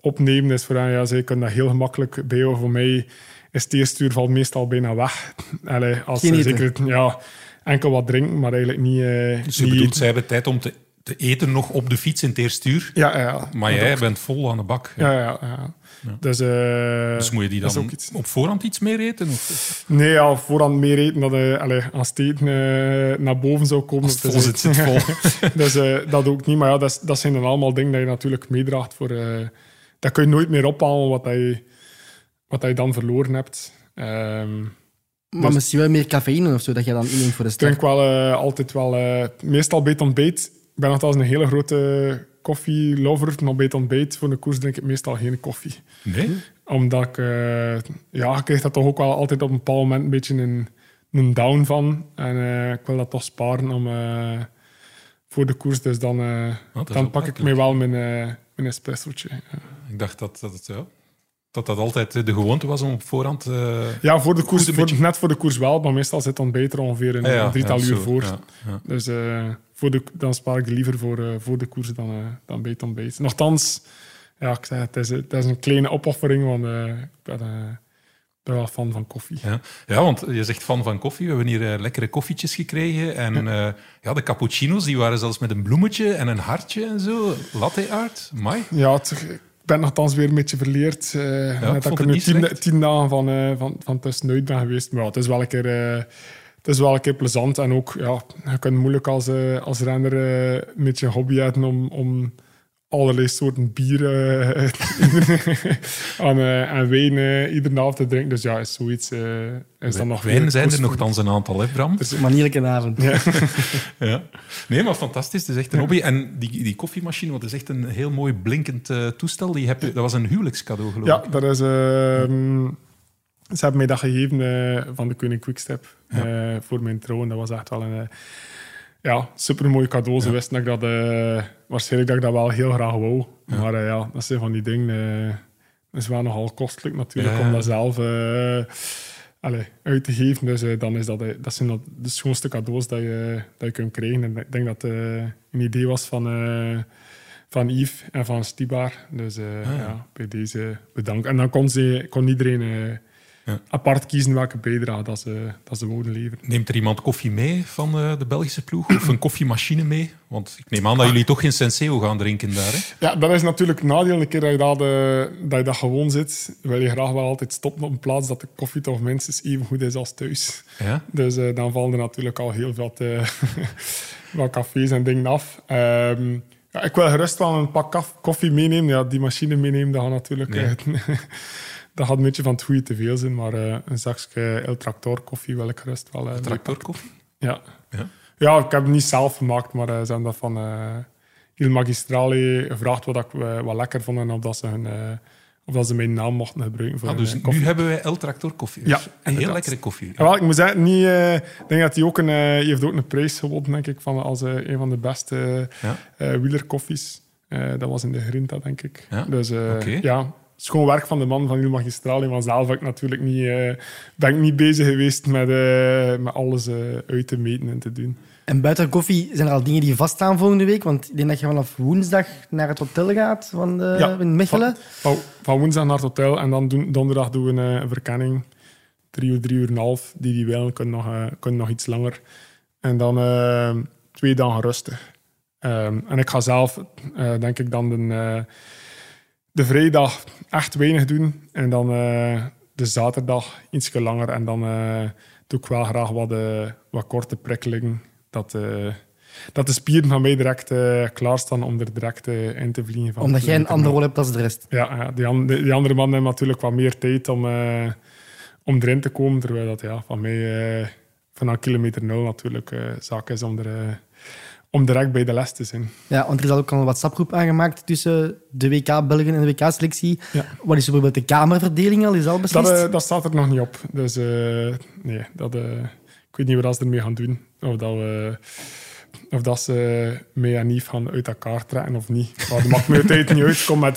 opnemen. Dus voor hen, ja, zij kunnen dat heel gemakkelijk bijhouden. Voor mij is het eerste uur valt meestal bijna weg. Allee, als Geen zeker ja, enkel wat drinken, maar eigenlijk niet... eh Dus je niet bedoelt, eten. zij hebben tijd om te, te eten nog op de fiets in het eerste uur. Ja, ja. Maar jij bent vol aan de bak. Ja, ja, ja. Dus, eh, Dus moet je die dan op voorhand iets meer eten? Of? Nee, ja, voorhand meer eten dat je allee, als het eten eh, naar boven zou komen. Als het vol zit, zit vol. dus eh, dat ook niet. Maar ja, dat, dat zijn dan allemaal dingen dat je natuurlijk meedraagt. Voor, eh, dat kun je nooit meer ophalen wat, dat je, wat dat je dan verloren hebt. Ehm, maar dus- misschien wel meer cafeïne of zo dat je dan inneemt voor de ik drink start. wel eh, altijd wel... eh, meestal bij het ontbijt. Ik ben nogthans een hele grote koffielover. Maar bij het ontbijt voor de koers drink ik meestal geen koffie. Nee? Omdat ik... eh, ja, ik krijg dat toch ook wel altijd op een bepaald moment een beetje een, een down van. En ik wil dat toch sparen om... eh, voor de koers, dus dan, eh, dan pak ik mij wel mijn, eh mijn espressootje. Ja. Ik dacht dat dat, het, ja, dat dat altijd de gewoonte was om op voorhand... eh, Ja, voor de koers, een voor, beetje- net voor de koers wel, maar meestal zit dan beter ongeveer een, ah ja, een drietal ja, uur zo, voor. ja. Dus eh, voor de, dan spaar ik liever voor, eh, voor de koers dan, eh, dan bij het ontbijt. Nochtans, ja, ik zeg, het, is, het is een kleine opoffering, want eh, ik ben, eh, ben wel fan van koffie. Ja. ja, want je zegt fan van koffie. We hebben hier eh, lekkere koffietjes gekregen. En eh, ja, de cappuccino's die waren zelfs met een bloemetje en een hartje en zo. Latte art. Mai. Ja, het- ben nogthans weer een beetje verleerd. net dat ik er nu tien, dagen van, eh, van, van tussenuit ben geweest. Maar ja, het is wel een keer... eh, het is wel een keer plezant en ook, ja, je kunt moeilijk als, als renner een beetje een hobby hebben om, om allerlei soorten bieren eh, aan, eh, en wijn eh, iedere avond te drinken. Dus ja, is zoiets... eh, is dan nog Wijn zijn er nogthans een aantal, hè Bram? Dus een manierlijke avond. Ja. Nee, maar fantastisch. Het is echt een hobby. En die, die koffiemachine, het is echt een heel mooi blinkend eh, toestel. Die heb je, dat was een huwelijkscadeau, geloof Ja, ik. dat is... ehm, ze hebben mij dat gegeven van de Koning Quickstep eh, voor mijn trouw. En dat was echt wel een, ja, super mooi cadeau. Ze wisten dat ik dat, eh, waarschijnlijk dat ik dat wel heel graag wou. Maar eh, ja, dat zijn van die dingen. eh, dat is wel nogal kostelijk natuurlijk om dat zelf uit te geven. Dus dan is dat, dat zijn dat de schoonste cadeaus dat je, dat je kunt krijgen. En ik denk dat het een idee was van, van Yves en van Stibar. Dus Ah, ja. ja, bij deze bedankt. En dan kon, ze, kon iedereen Ja. apart kiezen welke bijdrage dat ze, dat ze wouden leveren. Neemt er iemand koffie mee van eh, de Belgische ploeg? Of een koffiemachine mee? Want ik neem aan dat jullie toch geen Senseo gaan drinken daar. Hè? Ja, dat is natuurlijk het nadeel. Een keer dat je dat, dat, je dat gewoon zit, wil je graag wel altijd stoppen op een plaats dat de koffie toch minstens even goed is als thuis. Ja? Dus eh, dan vallen er natuurlijk al heel wat, eh, wat cafés en dingen af. Ehm, ja, ik wil gerust wel een pak koffie meenemen. Ja, die machine meenemen, dat gaat natuurlijk... Nee. dat gaat een beetje van het goede te veel zijn. Maar eh, een zakje El Tractor koffie wil ik gerust wel... eh, Tractorkoffie? ja. Ja. Ja, ik heb het niet zelf gemaakt, maar eh, ze hebben dat van Il Magistrale gevraagd wat ik wat lekker vond en of, dat ze hun, of dat ze mijn naam mochten gebruiken voor Ah, dus eh, nu koffie. hebben wij El Tractor koffie. Ja, Dus Heel inderdaad. lekkere koffie. Ja, wel, ik moet zeggen, niet, ik denk dat hij ook een, heeft ook een prijs gewonnen, denk ik, van, als een van de beste Ja. wielerkoffies. Dat was in de Grinta, denk ik. Ja, Dus oké. ja, schoon werk van de man van Il Magistrale, maar zelf heb ik natuurlijk niet, eh, ben ik niet bezig geweest met, eh, met alles eh, uit te meten en te doen. En buiten koffie zijn er al dingen die vaststaan volgende week. Want ik denk dat je vanaf woensdag naar het hotel gaat van de, Ja, in Mechelen. Van, van woensdag naar het hotel en dan doen, donderdag doen we een, verkenning. Drie uur, drie uur en een half. Die die willen, kunnen nog, kunnen nog iets langer. En dan twee dagen rustig. Ehm, en ik ga zelf, denk ik, dan de, de vrijdag echt weinig doen. En dan eh, de zaterdag iets langer. En dan eh, doe ik wel graag wat, eh, wat korte prikkelingen. Dat, dat de spieren van mij direct klaarstaan om er direct in te vliegen. van Omdat jij een andere rol hebt dan de rest. ja, ja die, die andere mannen hebben natuurlijk wat meer tijd om, om erin te komen. Terwijl dat ja, van mij vanaf kilometer nul natuurlijk zaak is om, er, om direct bij de les te zijn. Ja, want er is ook al een WhatsApp-groep aangemaakt tussen de WK Belgen en de WK-selectie. Ja. Wat is bijvoorbeeld de kamerverdeling al? Is al beslist? Dat, eh, dat staat er nog niet op. Dus eh, nee, dat, eh, ik weet niet wat ze ermee gaan doen. Of dat, we, of dat ze mij en Yves gaan uit elkaar trekken of niet. Maar dat maakt me tijd niet uit. Kom met,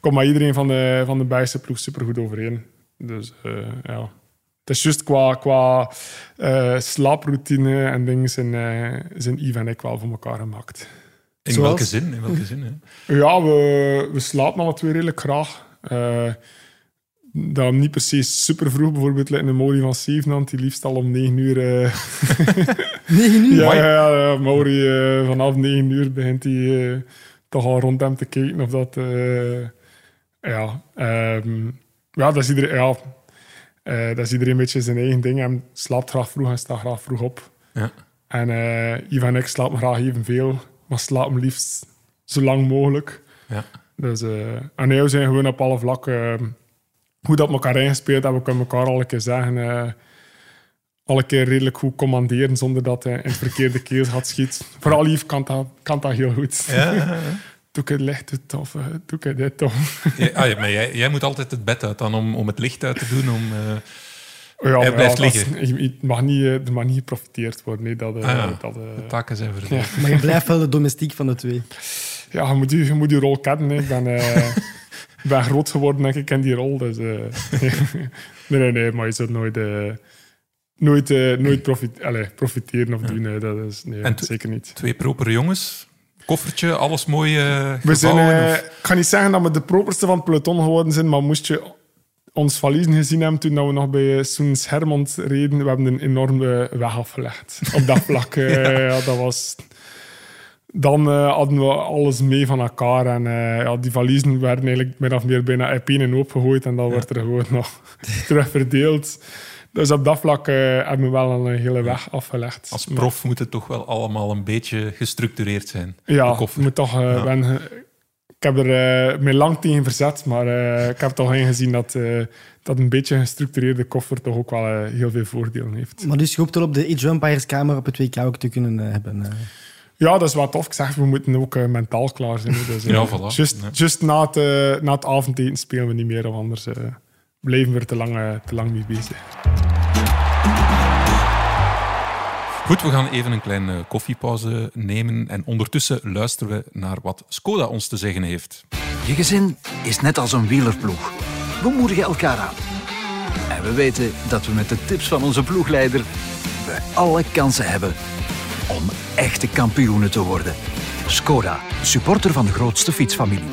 kom met iedereen van de, van de Belgische ploeg supergoed overeen. Dus ja. Het is juist qua, qua eh, slaaproutine en dingen zijn, eh, zijn Yves en ik wel voor elkaar gemaakt. In Zoals? welke zin? In welke zin hè? Ja, we, we slapen alle twee redelijk graag. Eh dan niet per se super vroeg, bijvoorbeeld like een Mauri van Zevenand, die liefst al om 9 uur. eh, 9 uur? ja, ja, ja, eh, vanaf 9 uur begint hij eh, toch al rond hem te kijken of dat. eh, ja, ehm, ja, dat is iedereen. Ja, eh, dat is iedereen een beetje zijn eigen ding. Hij slaapt graag vroeg en staat graag vroeg op. Ja. En eh Yves en ik slapen graag evenveel, maar slapen liefst zo lang mogelijk. Ja. Dus, eh en we zijn gewoon op alle vlakken goed op elkaar ingespeeld hebben. We kunnen elkaar al een keer zeggen. alle keer redelijk goed commanderen zonder dat hij in het verkeerde keel gaat schieten. Vooral Yves kan dat, kan dat heel goed. Ja, ja, ja. Doe ik het licht uit of doe ik dit toch? Ja, ah, ja, maar jij, jij moet altijd het bed uit dan om, om het licht uit te doen. Om, eh, Ja, blijft liggen. je mag niet, eh, er mag niet geprofiteerd worden. Nee, dat, eh, Ah, ja. dat, de taken zijn verdeeld. Ja. Maar je blijft wel de domestiek van de twee. Ja, je moet je, je, moet je rol kennen. Ik ben, eh, ik ben groot geworden, denk ik, in die rol. Dus, nee, nee, nee, maar je zult nooit, eh, nooit, nooit profit, allez, profiteren of doen. hè. Dat is, nee, En t- zeker niet. Twee propere jongens. Koffertje, alles mooi eh We zijn, eh, ik ga niet zeggen dat we de properste van het peloton geworden zijn, maar moest je ons valiezen gezien hebben toen we nog bij eh, Soens Hermond reden, we hebben een enorme weg afgelegd. Op dat vlak. eh, ja. dat was... Dan hadden we alles mee van elkaar. En ja, die valiezen werden eigenlijk min of meer bijna op één hoop gegooid. En dan wordt er gewoon nog terug verdeeld. Dus op dat vlak eh, hebben we wel een hele weg afgelegd. Als prof moet het toch wel allemaal een beetje gestructureerd zijn. Ja, moet toch, eh, Ja. wen- ik heb er eh mij lang tegen verzet, maar eh, ik heb toch ingezien dat, eh, dat een beetje een gestructureerde koffer toch ook wel eh, heel veel voordelen heeft. Maar dus je hoopt wel op de Age Empires kamer op het WK ook te kunnen eh, hebben. eh. Ja, dat is wat tof. Ik zeg, we moeten ook eh, mentaal klaar zijn. Dus, eh, Ja, voilà. Just, na, het, eh, na het avondeten spelen we niet meer, of anders eh, blijven we er te lang, eh, te lang mee bezig. Goed, we gaan even een kleine koffiepauze nemen en ondertussen luisteren we naar wat Skoda ons te zeggen heeft. Je gezin is net als een wielerploeg. We moedigen elkaar aan. En we weten dat we met de tips van onze ploegleider we alle kansen hebben om echte kampioenen te worden. Skoda, supporter van de grootste fietsfamilie.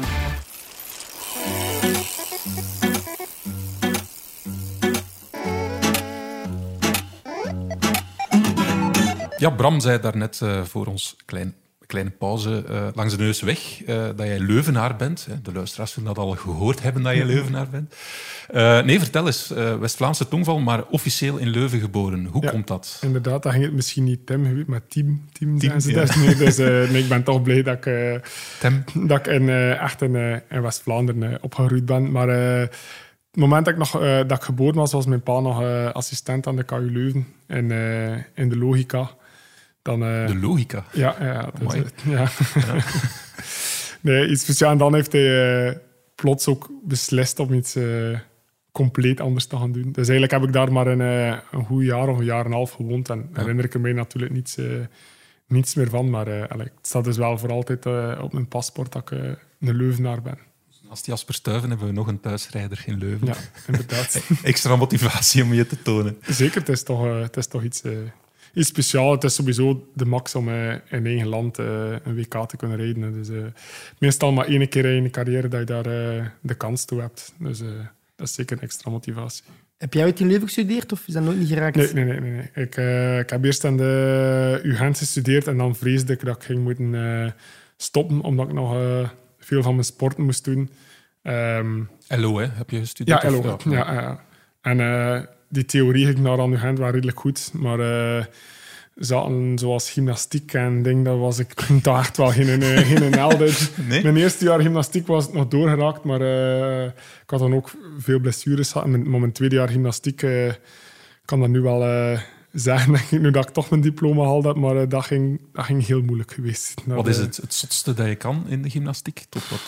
Ja, Bram zei daarnet uh, voor ons klein, kleine pauze uh, langs de neus weg uh, dat jij Leuvenaar bent. De luisteraars zullen dat al gehoord hebben dat je Leuvenaar bent. nee, vertel eens, West-Vlaamse tongval, maar officieel in Leuven geboren. Hoe ja, komt dat? Inderdaad, dat ging het misschien niet Tim, maar Team. Team, team ze ja. dus, nee, dus nee, ik ben toch blij dat ik, dat ik in, echt in, in West-Vlaanderen opgegroeid ben. Maar het moment dat ik, nog, dat ik geboren was, was mijn pa nog assistent aan de KU Leuven in, in de logica. Dan, uh, de logica? Ja, ja. Uh, ja. ja. nee, iets speciaals. En dan heeft hij uh, plots ook beslist om iets compleet anders te gaan doen. Dus eigenlijk heb ik daar maar een, een goed jaar of een jaar en een half gewoond. En ja. herinner ik me natuurlijk niets, niets meer van. Maar allee, het staat dus wel voor altijd op mijn paspoort dat ik een Leuvenaar ben. Als Jasper Stuiven hebben we nog een thuisrijder in Leuven. Ja, inderdaad. Extra motivatie om je te tonen. Zeker, het is toch, het is toch iets iets speciaals. Het is sowieso de max om uh, in eigen land uh, een WK te kunnen rijden. Dus, uh, meestal maar één keer in je carrière dat je daar de kans toe hebt. Dus dat is zeker een extra motivatie. Heb jij uit in Leuven gestudeerd of is dat nooit niet geraakt? Nee, nee, nee. nee, nee. Ik, ik heb eerst aan de UGent gestudeerd en dan vreesde ik dat ik ging moeten stoppen omdat ik nog veel van mijn sporten moest doen. Um, LO, hè? Heb je gestudeerd? Ja, LO. Ja, ja. En die theorie ging naar aan hand wel redelijk goed. Maar uh, zaten zoals gymnastiek en ding, daar was ik toch echt wel geen, geen helder. Nee? Mijn eerste jaar gymnastiek was het nog doorgeraakt, maar uh, ik had dan ook veel blessures gehad. Maar mijn tweede jaar gymnastiek uh, kan dat nu wel zeggen, nu dat ik toch mijn diploma haalde, maar dat, ging, dat ging heel moeilijk geweest. Wat is het, het zotste dat je kan in de gymnastiek? Tot wat...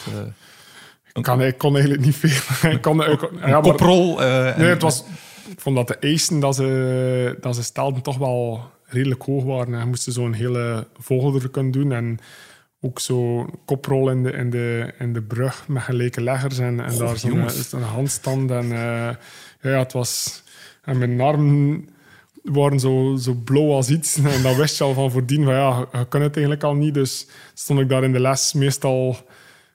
Ik, kan, ik kon eigenlijk niet veel. ik kon, ik, ja, koprol? nee, het was ik vond dat de eisen dat ze, dat ze stelden toch wel redelijk hoog waren. Je moest zo'n hele vogel er kunnen doen. En ook zo koprol in de, in de, in de brug met gelijke leggers. En, en daar zo'n een handstand. En uh, ja, het was... En mijn armen waren zo, zo blauw als iets. En dat wist je al van voordien. Van, ja, je kan het eigenlijk al niet. Dus stond ik daar in de les meestal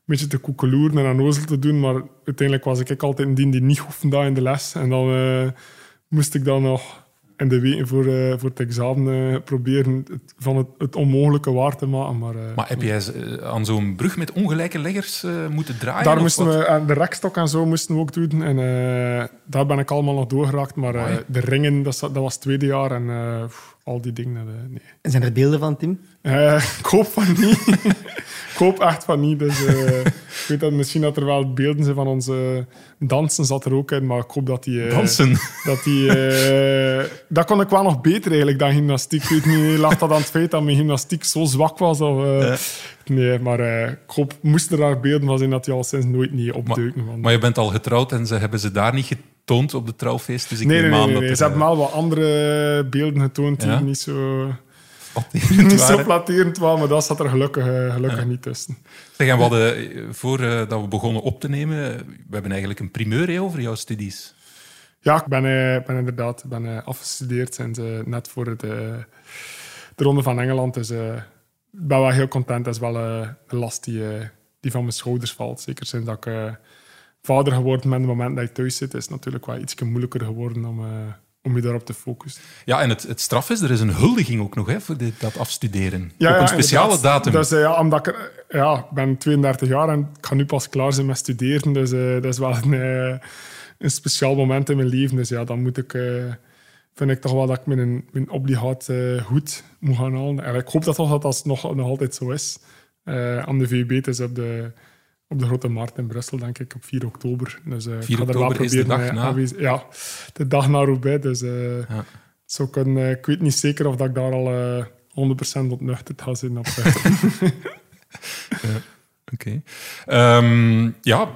beetje te koekeloeren en aan nozel te doen. Maar uiteindelijk was ik altijd een die die niet hoefde in de les. En dan uh, moest ik dan nog in de weken voor, uh, voor het examen uh, proberen het, van het, het, onmogelijke waar te maken. Maar, maar heb jij aan zo'n brug met ongelijke leggers moeten draaien? Daar moesten we, en de rekstok en zo moesten we ook doen. En daar ben ik allemaal nog doorgeraakt. Maar de ringen, dat, dat was het tweede jaar. En al die dingen, nee. En zijn er beelden van, Tim? ik hoop van niet. ik hoop echt van niet. Dus, uh, ik weet dat misschien dat er wel beelden zijn van onze dansen, zat er ook in, maar ik hoop dat die... Uh, dansen? Dat, die, uh, dat kon ik wel nog beter eigenlijk dan gymnastiek. Ik weet niet, lag dat aan het feit dat mijn gymnastiek zo zwak was? Of. Nee, maar ik hoop, moesten er daar beelden van zijn dat die al sinds nooit niet opduiken. Maar, maar, je bent al getrouwd en ze hebben ze daar niet getoond op de trouwfeest? Dus ik nee, neem nee, aan nee, dat nee. er, Ze hebben wel wat andere beelden getoond die niet zo niet zo flatterend waren, maar dat zat er gelukkig, gelukkig niet tussen. Zeg, en we hadden, voordat we begonnen op te nemen, we hebben eigenlijk een primeur over jouw studies. Ja, ik ben, uh, ben inderdaad ben, uh, afgestudeerd sinds, net voor het, de Ronde van Engeland. Dus ik ben wel heel content. Dat is wel een last die, die van mijn schouders valt. Zeker sinds dat ik vader geworden ben. Op het moment dat je thuis zit, is het natuurlijk wel iets moeilijker geworden om om je daarop te focussen. Ja, en het, het straf is, er is een huldiging ook nog hè, voor dit, dat afstuderen. Ja, op een ja, speciale datum. Dus, uh, ja, omdat ik ja, ben 32 jaar en ik ga nu pas klaar zijn met studeren. Dus uh, dat is wel een, uh, een speciaal moment in mijn leven. Dus ja, dan moet ik, vind ik toch wel dat ik mijn, mijn obligaat goed moet gaan halen. En ik hoop dat toch dat dat nog, nog altijd zo is. aan de VUB, dus op de op de Grote Markt in Brussel, denk ik, op 4 oktober. Dus, uh, 4 ik ga er oktober wel is de proberen, dag uh, na. Ja, de dag na Roubaix. Dus uh, Ja. zo kan, eh, ik weet niet zeker of dat ik daar al eh 100% ontnuchterd ga zijn. Op, eh. Oké. Ehm, ja,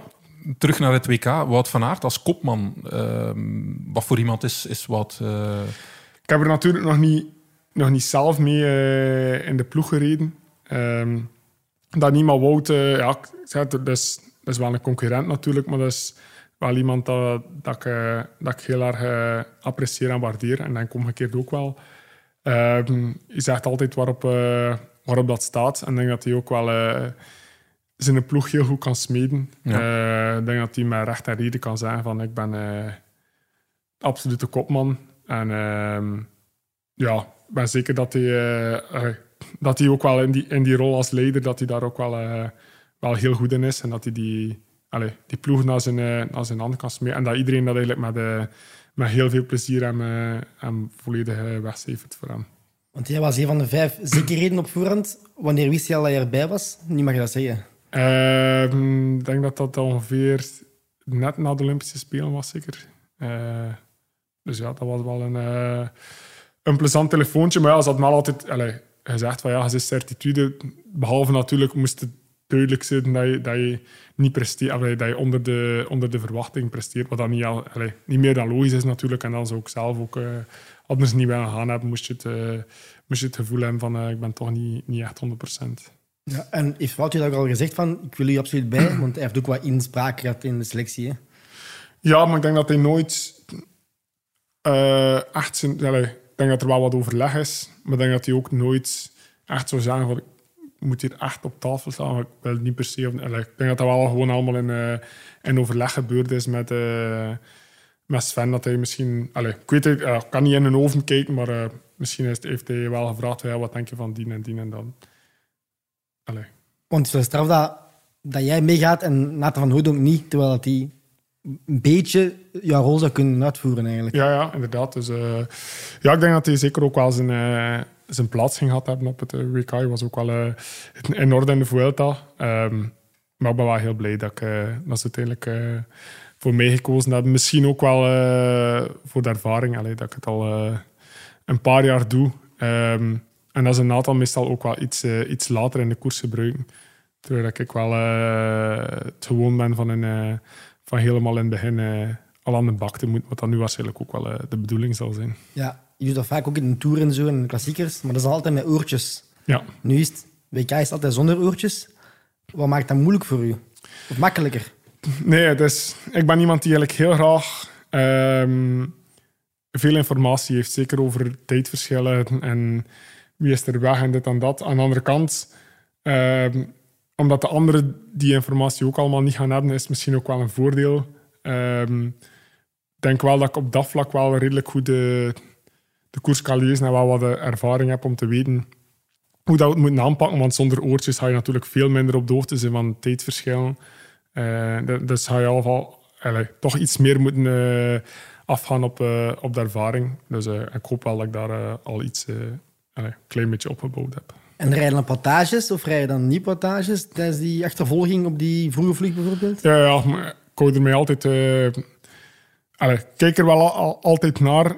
terug naar het WK. Wout van Aert als kopman. Ehm, wat voor iemand is, is Wout? eh, ik heb er natuurlijk nog niet nog niet zelf mee eh, in de ploeg gereden. Ehm, dat niemand wou, eh, ja, dat is, dat is wel een concurrent natuurlijk, maar dat is wel iemand dat, dat, ik, eh, dat ik heel erg eh, apprecieer en waardeer. En dan omgekeerd ook wel. Ehm je zegt altijd waarop, eh, waarop dat staat. En ik denk dat hij ook wel zijn ploeg heel goed kan smeden. Ik denk dat hij met recht en reden kan zeggen van ik ben absolute kopman. En ehm, ja, ik ben zeker dat hij, dat hij ook wel in die, in die rol als leider, dat hij daar ook wel, eh, wel heel goed in is. En dat hij die, allee, die ploeg naar zijn, eh, naar zijn hand kan smeden. En dat iedereen dat eigenlijk met, eh, met heel veel plezier hem, hem volledig wegcijfert voor hem. Want jij was een van de vijf zekerheden op voorhand. Wanneer wist je al dat je erbij was? Nu mag je dat zeggen. Ehm, Ik denk dat dat ongeveer net na de Olympische Spelen was, zeker. Dus ja, dat was wel een, een plezant telefoontje. Maar ja, ze had me al altijd gezegd van ja, het is certitude. Behalve natuurlijk moest het duidelijk zijn dat je, dat je niet presteert, dat je onder de, onder de verwachting presteert. Wat dan niet, al, allee, niet meer dan logisch is natuurlijk. En dan zou ik zelf ook eh, anders niet willen gaan hebben, moest je het, eh, moest je het gevoel hebben van eh, ik ben toch niet, niet echt 100%. Ja, en heeft Wout je dat ook al gezegd van ik wil u absoluut bij? Want hij heeft ook wat inspraak gehad in de selectie. Hè? Ja, maar ik denk dat hij nooit echt zijn. allee, denk dat er wel wat overleg is, maar ik denk dat hij ook nooit echt zou zeggen: ik moet hier echt op tafel staan. Ik wil niet per se. Ik denk dat dat wel gewoon allemaal in, eh, in overleg gebeurd is met, eh, met Sven. Dat hij misschien. Allee, ik weet het, ik kan niet in een oven kijken, maar eh, misschien is, heeft hij wel gevraagd: ja, wat denk je van die en die en dan. Allee. Want het straf dat, dat jij meegaat en Nathan van Hooydonk niet, terwijl hij een beetje jouw rol zou kunnen uitvoeren eigenlijk. Ja, ja, inderdaad. Dus, eh, ja, ik denk dat hij zeker ook wel zijn, eh, zijn plaats ging gehad hebben op het eh, WK. Hij was ook wel in orde in de Vuelta. Ehm, maar ik ben wel heel blij dat, ik, dat ze uiteindelijk voor mij gekozen hebben. Misschien ook wel voor de ervaring, allee, dat ik het al een paar jaar doe. Ehm, en dat is een aantal meestal ook wel iets, iets later in de koers gebruiken. Terwijl ik wel het gewoon ben van, een, van helemaal in het begin eh, al aan de bak te moeten. Wat dan nu waarschijnlijk ook wel eh, de bedoeling zal zijn. Ja, je doet dat vaak ook in de Tour en zo, en in klassiekers, maar dat is altijd met oortjes. Ja. Nu is het, WK is altijd zonder oortjes. Wat maakt dat moeilijk voor u? Of makkelijker? Nee, dus ik ben iemand die eigenlijk heel graag ehm, veel informatie heeft. Zeker over tijdverschillen en wie is er weg en dit en dat. Aan de andere kant, ehm, omdat de anderen die informatie ook allemaal niet gaan hebben, is misschien ook wel een voordeel. Ehm, ik denk wel dat ik op dat vlak wel redelijk goed de, koers kan lezen en wel wat de ervaring heb om te weten hoe dat we het moeten aanpakken. Want zonder oortjes ga je natuurlijk veel minder op de hoogte zijn van tijdverschillen. Eh, dat- dus ga je al toch iets meer moeten eh, afgaan op, eh, op de ervaring. Dus eh, ik hoop wel dat ik daar eh, al iets eh, een klein beetje opgebouwd heb. En rijden dan potages of rijden dan niet potages tijdens die achtervolging op die vroege vlucht bijvoorbeeld? Ja, ja ik er mij altijd... ik kijk er wel al, al- altijd naar.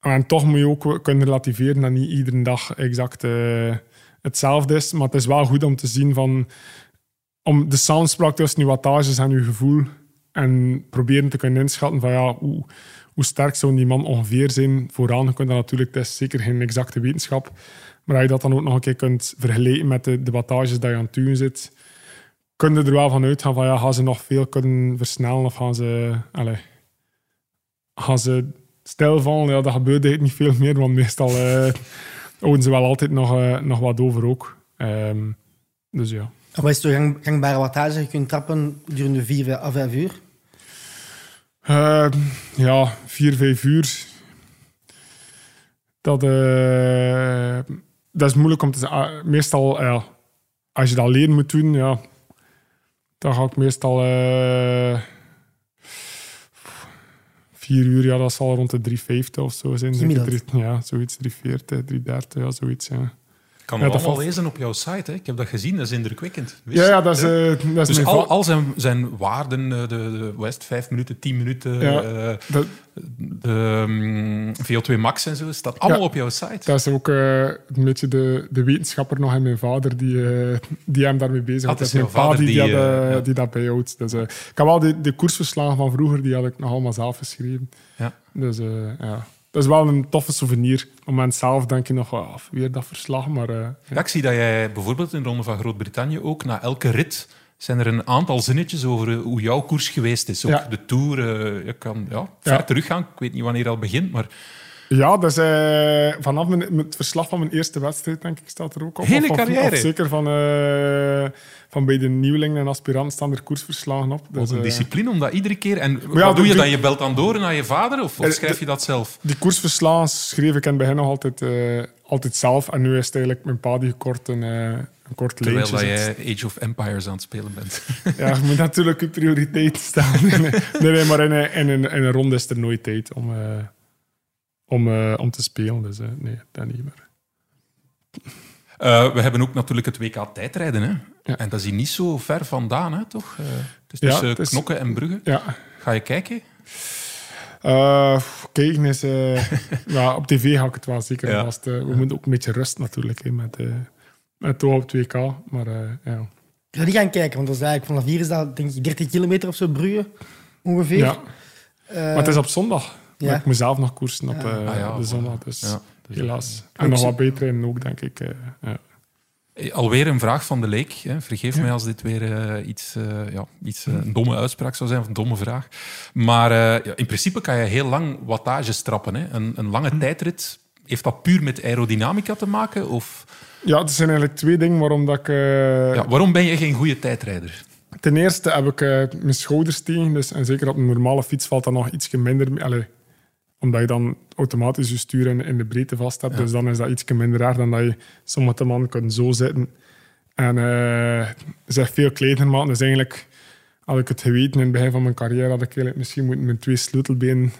En toch moet je ook kunnen relativeren dat niet iedere dag exact eh, hetzelfde is. Maar het is wel goed om te zien van... Om de samenspraak tussen je wattages en je gevoel. En proberen te kunnen inschatten van ja, hoe, hoe sterk zou die man ongeveer zijn vooraan. Je kunt dat natuurlijk, het is zeker geen exacte wetenschap. Maar als je dat dan ook nog een keer kunt vergelijken met de, de wattages dat je aan het doen zit, kun je er wel van uitgaan van ja, gaan ze nog veel kunnen versnellen of gaan ze, allez, gaan ze stilvallen? Ja, dat gebeurt eigenlijk niet veel meer, want meestal eh, houden ze wel altijd nog, eh, nog wat over ook. Ehm, dus ja. Wat is de gang, gangbare wattage je kunt trappen gedurende 4 à 5 uur? Ehm, ja, vier, vijf uur. Dat, eh, dat is moeilijk om te zeggen. Ah, Meestal, ja, als je dat alleen moet doen, ja, dan ga ik meestal eh, vier uur, ja, dat zal rond de 3,50 of zo zijn. Gemiddeld. Ja, zoiets, 3,40, 3,30, ja, zoiets, ja. Ik kan Ja, het dat lezen op jouw site. Hè. Ik heb dat gezien, dat is indrukwekkend. Wist Ja, ja, dat is, eh, dat is Dus mijn al, al zijn, zijn waarden, eh, de, de West, vijf minuten, tien minuten, Ja. eh, dat, de mm, VO2 max en zo, staat allemaal Ja. op jouw site. Dat is ook een beetje de, de wetenschapper nog en mijn vader die, die hem daarmee bezig Ah, had. het is mijn vader die, die, dat, ja. die dat bijhoudt. Dus, ik heb wel de, de koersverslagen van vroeger, die had ik nog allemaal zelf geschreven. Ja. Dus ja. Dat is wel een toffe souvenir. Op het zelf denk je nog, wel, ah, weer dat verslag, maar... eh, Ja, ik zie dat jij bijvoorbeeld in de Ronde van Groot-Brittannië ook, na elke rit, zijn er een aantal zinnetjes over eh, hoe jouw koers geweest is. Ook Ja. de Tour, eh, je kan ja, ver teruggaan. Ik weet niet wanneer dat begint, maar Ja, dus eh, vanaf mijn, het verslag van mijn eerste wedstrijd, denk ik, staat er ook op. Hele Of- carrière. Of zeker van, eh, van bij de nieuwelingen en aspiranten staan er koersverslagen op. wat Dus, een eh, discipline om dat iedere keer... En ja, wat doe je dan? Je belt dan door naar je vader of, of schrijf je dat zelf? die koersverslagen schreef ik in het begin nog altijd, eh, altijd zelf. En nu is het eigenlijk mijn pa die kort een, een kort Terwijl dat jij Age of Empires aan het spelen bent. Ja, je moet natuurlijk je prioriteit staan. nee, maar in, een- in, een, in een ronde is er nooit tijd om, eh, om, eh, om te spelen. Dus eh, nee, dat niet meer. Eh, we hebben ook natuurlijk het WK tijdrijden. Hè? Ja. En dat is hier niet zo ver vandaan, hè, toch? Eh, het is Ja, tussen het is- Knokken en Brugge. Ja. Ga je kijken? Eh, kijken is... ja, op tv ga ik het wel zeker Ja. vast. we moeten ook een beetje rust natuurlijk, hè, met, eh met toch op 2K. Maar eh, ja. Ik ga niet gaan kijken, want dat is eigenlijk vanaf hier is dat denk ik 30 kilometer of zo, Brugge, ongeveer. ja. Eh, Maar het is op zondag. Ja. Maar ik moet zelf nog koersen op Ja. eh, Ah, ja, de zondag. Dus Ja, dus, helaas. En nog wat beter in ook, denk ik. eh, ja. Eh, Alweer een vraag van de leek. Hè. Vergeef mij als dit weer iets, eh, ja, iets een domme uitspraak zou zijn, of een domme vraag. Maar eh, ja, in principe kan je heel lang wattage trappen. Hè. Een, een lange tijdrit, heeft dat puur met aerodynamica te maken? Of, ja, er zijn eigenlijk twee dingen waarom dat ik... ja, waarom ben je geen goede tijdrijder? Ten eerste heb ik mijn schouders tegen. Dus, en zeker op een normale fiets valt dat nog iets minder mee. Allee, omdat je dan automatisch je stuur in, in de breedte vast hebt. Dus dan is dat iets minder raar dan dat je sommige mannen kunnen zo zitten. En eh zich veel kleiner maken. Dus eigenlijk had ik het geweten in het begin van mijn carrière, had ik eigenlijk misschien moeten mijn twee sleutelbenen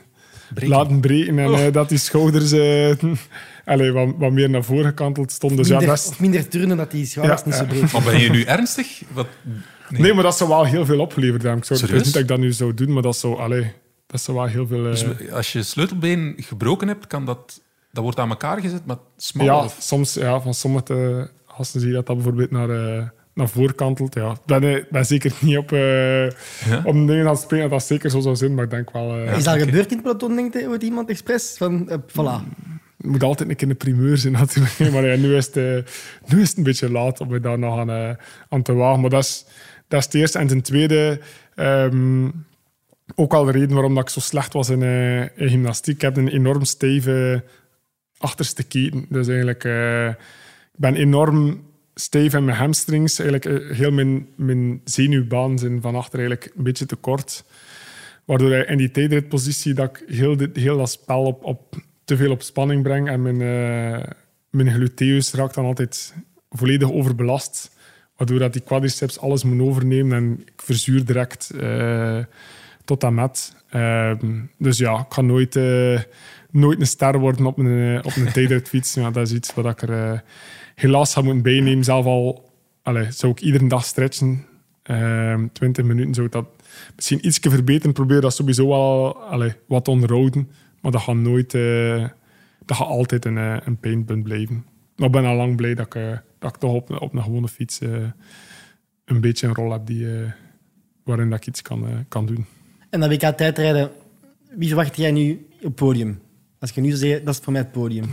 Breken. laten breken. En Oh. eh, dat die schouders eh, allee, wat, wat meer naar voren gekanteld stonden. Dus ja, minder, dat is- Of minder turnen, dat die schouders Ja, niet zo breed Maar ben je nu ernstig? Wat, Nee. maar dat zou wel heel veel opgeleverd hebben. Ik zou het niet dat ik dat nu zou doen, maar dat zou, allee, dat zou wel heel veel... eh, Dus als je sleutelbeen gebroken hebt, kan dat, dat wordt aan elkaar gezet, maar smal. ja, of- soms ja, van sommige gasten zie je dat dat bijvoorbeeld naar, eh naar voren kantelt. Ja. Ik ben, eh, ben zeker niet op, eh op dingen aan het springen dat dat zeker zo zou zijn, maar ik denk wel... eh, Is dat gebeurd in het peloton, denkt hij, ooit iemand expres? Van, eh, voilà. Het moet altijd een keer een primeur zijn natuurlijk. Maar ja, nu, is het, eh, nu is het een beetje laat om je daar nog aan, eh, aan te wagen. Maar dat is, dat is het eerste. En ten tweede, ehm, ook al de reden waarom dat ik zo slecht was in, eh, gymnastiek. Ik heb een enorm stijve achterste keten. Dus eigenlijk, eh, ik ben enorm stijf in mijn hamstrings. Eigenlijk, eh, heel mijn, mijn zenuwbaan zijn van achter eigenlijk een beetje te kort. Waardoor in die tijdritpositie dat ik heel, heel dat spel op, op, te veel op spanning breng. En mijn, mijn gluteus raakt dan altijd volledig overbelast. Waardoor dat die quadriceps alles moet overnemen. En ik verzuur direct tot aan met. Ehm, dus ja, ik ga nooit, eh, nooit een ster worden op een, eh, op een tijdritfiets. Ja, dat is iets wat ik er eh, helaas ga moeten bijnemen. Zelf al allee, zou ik iedere dag stretchen. Ehm 20 minuten zou ik dat misschien iets verbeteren. Probeer dat sowieso wel allee, wat te onderhouden. Maar dat gaat nooit... dat gaat altijd een, een pijnpunt blijven. Maar ik ben al lang blij dat ik, dat ik toch op, op een gewone fiets een beetje een rol heb die, waarin dat ik iets kan, kan doen. En dat WK tijdrijden, wie verwacht jij nu op het podium? Als je nu zeggen, dat is voor mij het podium.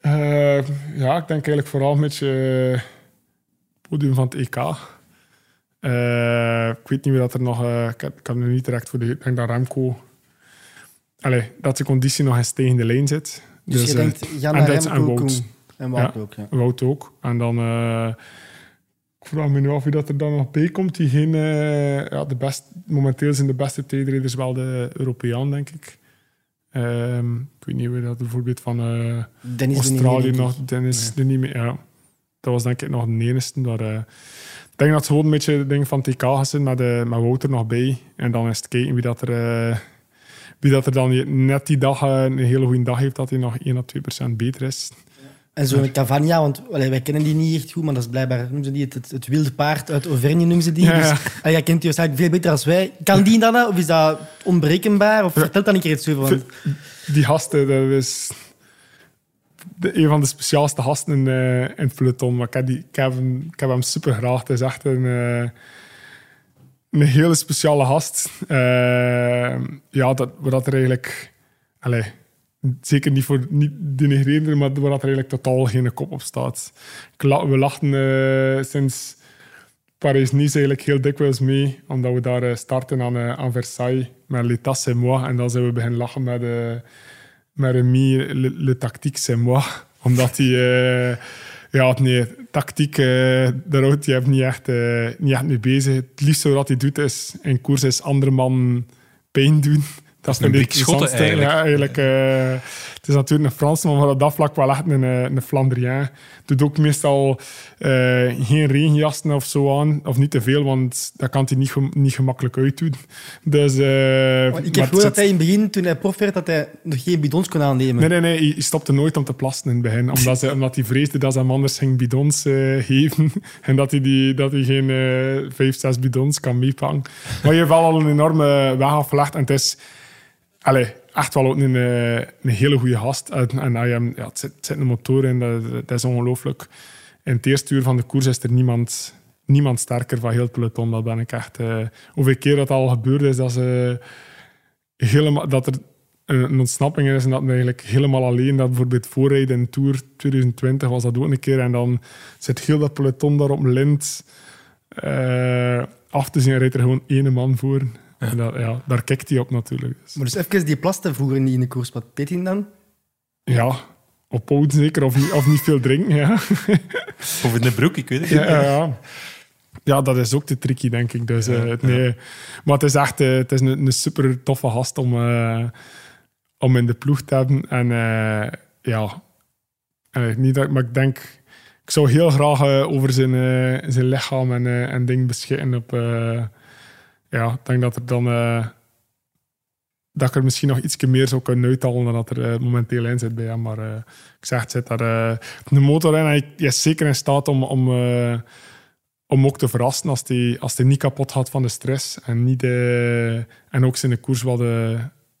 Eh, ja, ik denk eigenlijk vooral met je eh, podium van het EK. Eh, ik weet niet meer dat er nog... ik, heb, ik heb nu niet direct voor de... Ik denk dat Remco... Allee, dat de conditie nog eens tegen de lijn zit. Dus, je eh, denkt, Jan en Remco, Wout. En Wout Ja. ook, ja. Wout ook. En dan... ik vraag me nu af wie dat er dan nog bij komt. Die geen, eh, ja, de best, momenteel zijn de beste tijdrijders wel de Europeaan, denk ik. Ehm, ik weet niet wie dat bijvoorbeeld van... eh, Dennis de Australië nog. Dennis niet meer. Ja. Dat was denk ik nog de enigste. Eh, ik denk dat het gewoon een beetje het ding van TK gaat zijn met, eh, met Wouter nog bij. En dan is het kijken wie dat er, wie dat er dan net die dag een hele goede dag heeft, dat hij nog 1 à 2 procent beter is. En zo'n Cavagna, want allee, wij kennen die niet echt goed, maar dat is blijkbaar noemen ze die het, het, het wilde paard uit Auvergne, noemen ze die. Ja, ja. Dus, allee, jij kent die waarschijnlijk veel beter als wij. Kan die dan, of is dat onberekenbaar? Of vertel dan een keer iets over. Want, Die gasten, dat is de, een van de speciaalste gasten in, eh, in het peloton. Maar ik heb, die, ik heb, hem, ik heb hem super graag. Het is echt een... eh, een hele speciale gast. Eh, ja, dat, dat er eigenlijk... Allee, zeker niet voor niet denigrerender, maar waar er eigenlijk totaal geen kop op staat. We lachten eh, sinds Parijs-Nice eigenlijk heel dikwijls mee, omdat we daar eh, starten aan, eh, aan Versailles met L'État c'est moi. En dan zijn we beginnen lachen met, eh met Remy, le, le tactique c'est moi. Omdat hij... ja, nee, tactiek, daar houdt hij niet echt, niet echt mee bezig. Het liefste wat hij doet is in koers is andere man pijn doen. Dat is een de Brik Schotte interessantste. Ja, eigenlijk. eh, het is natuurlijk een Fransman, maar op dat vlak wel echt een, eh, een Flandrien. Doet ook meestal eh, geen regenjassen of zo aan. Of niet te veel, want dat kan hij niet, niet gemakkelijk uitdoen. Dus, eh, Want ik heb gehoord dat hij in het begin, toen hij prof werd, dat hij nog geen bidons kon aannemen. Nee, nee, nee. Hij hij stopte nooit om te plassen in het begin. Omdat, ze, omdat hij vreesde dat ze hem anders ging bidons geven. En dat hij, die, dat hij geen vijf, zes bidons kan meepakken. Maar je hebt wel al een enorme weg afgelegd. En het is allee, echt wel ook een, eh, een hele goede gast. En, en hem- ja, een motor in, dat, is ongelooflijk. In het eerste uur van de koers is er niemand, niemand sterker van heel het peloton. Dat ben ik echt... eh hoeveel keer dat al gebeurd is, dat ze helemaal, dat er een, ontsnapping is en dat eigenlijk helemaal alleen, dat bijvoorbeeld voorrijden in Tour 2020 was dat ook een keer en dan zit heel dat peloton daar op lint eh, af te zien en rijdt er gewoon één man voor. En dat, ja, daar kijkt hij op natuurlijk. Dus, Maar dus even die plasten vroeger niet in de koers. Wat deed hij dan? ja, ophouden zeker, of niet, of niet veel drinken. Ja. Of in de broek, ik weet het Ja, niet. ja, ja. ja, dat is ook te tricky, denk ik. Dus, eh, nee. Maar het is echt eh, het is een, een super toffe gast om, eh, om in de ploeg te hebben. En eh, ja, niet dat, maar ik denk, ik zou heel graag over zijn, zijn lichaam en, en ding beschikken. Op, eh, ja, ik denk dat er dan. eh, dat ik er misschien nog iets meer zou kunnen uithalen dan dat er eh, momenteel in zit bij hem. Maar eh, ik zeg, het zit daar de motor in. Hij is zeker in staat om, om, om ook te verrassen als hij als die niet kapot gaat van de stress. En, niet, en ook zijn koers wat,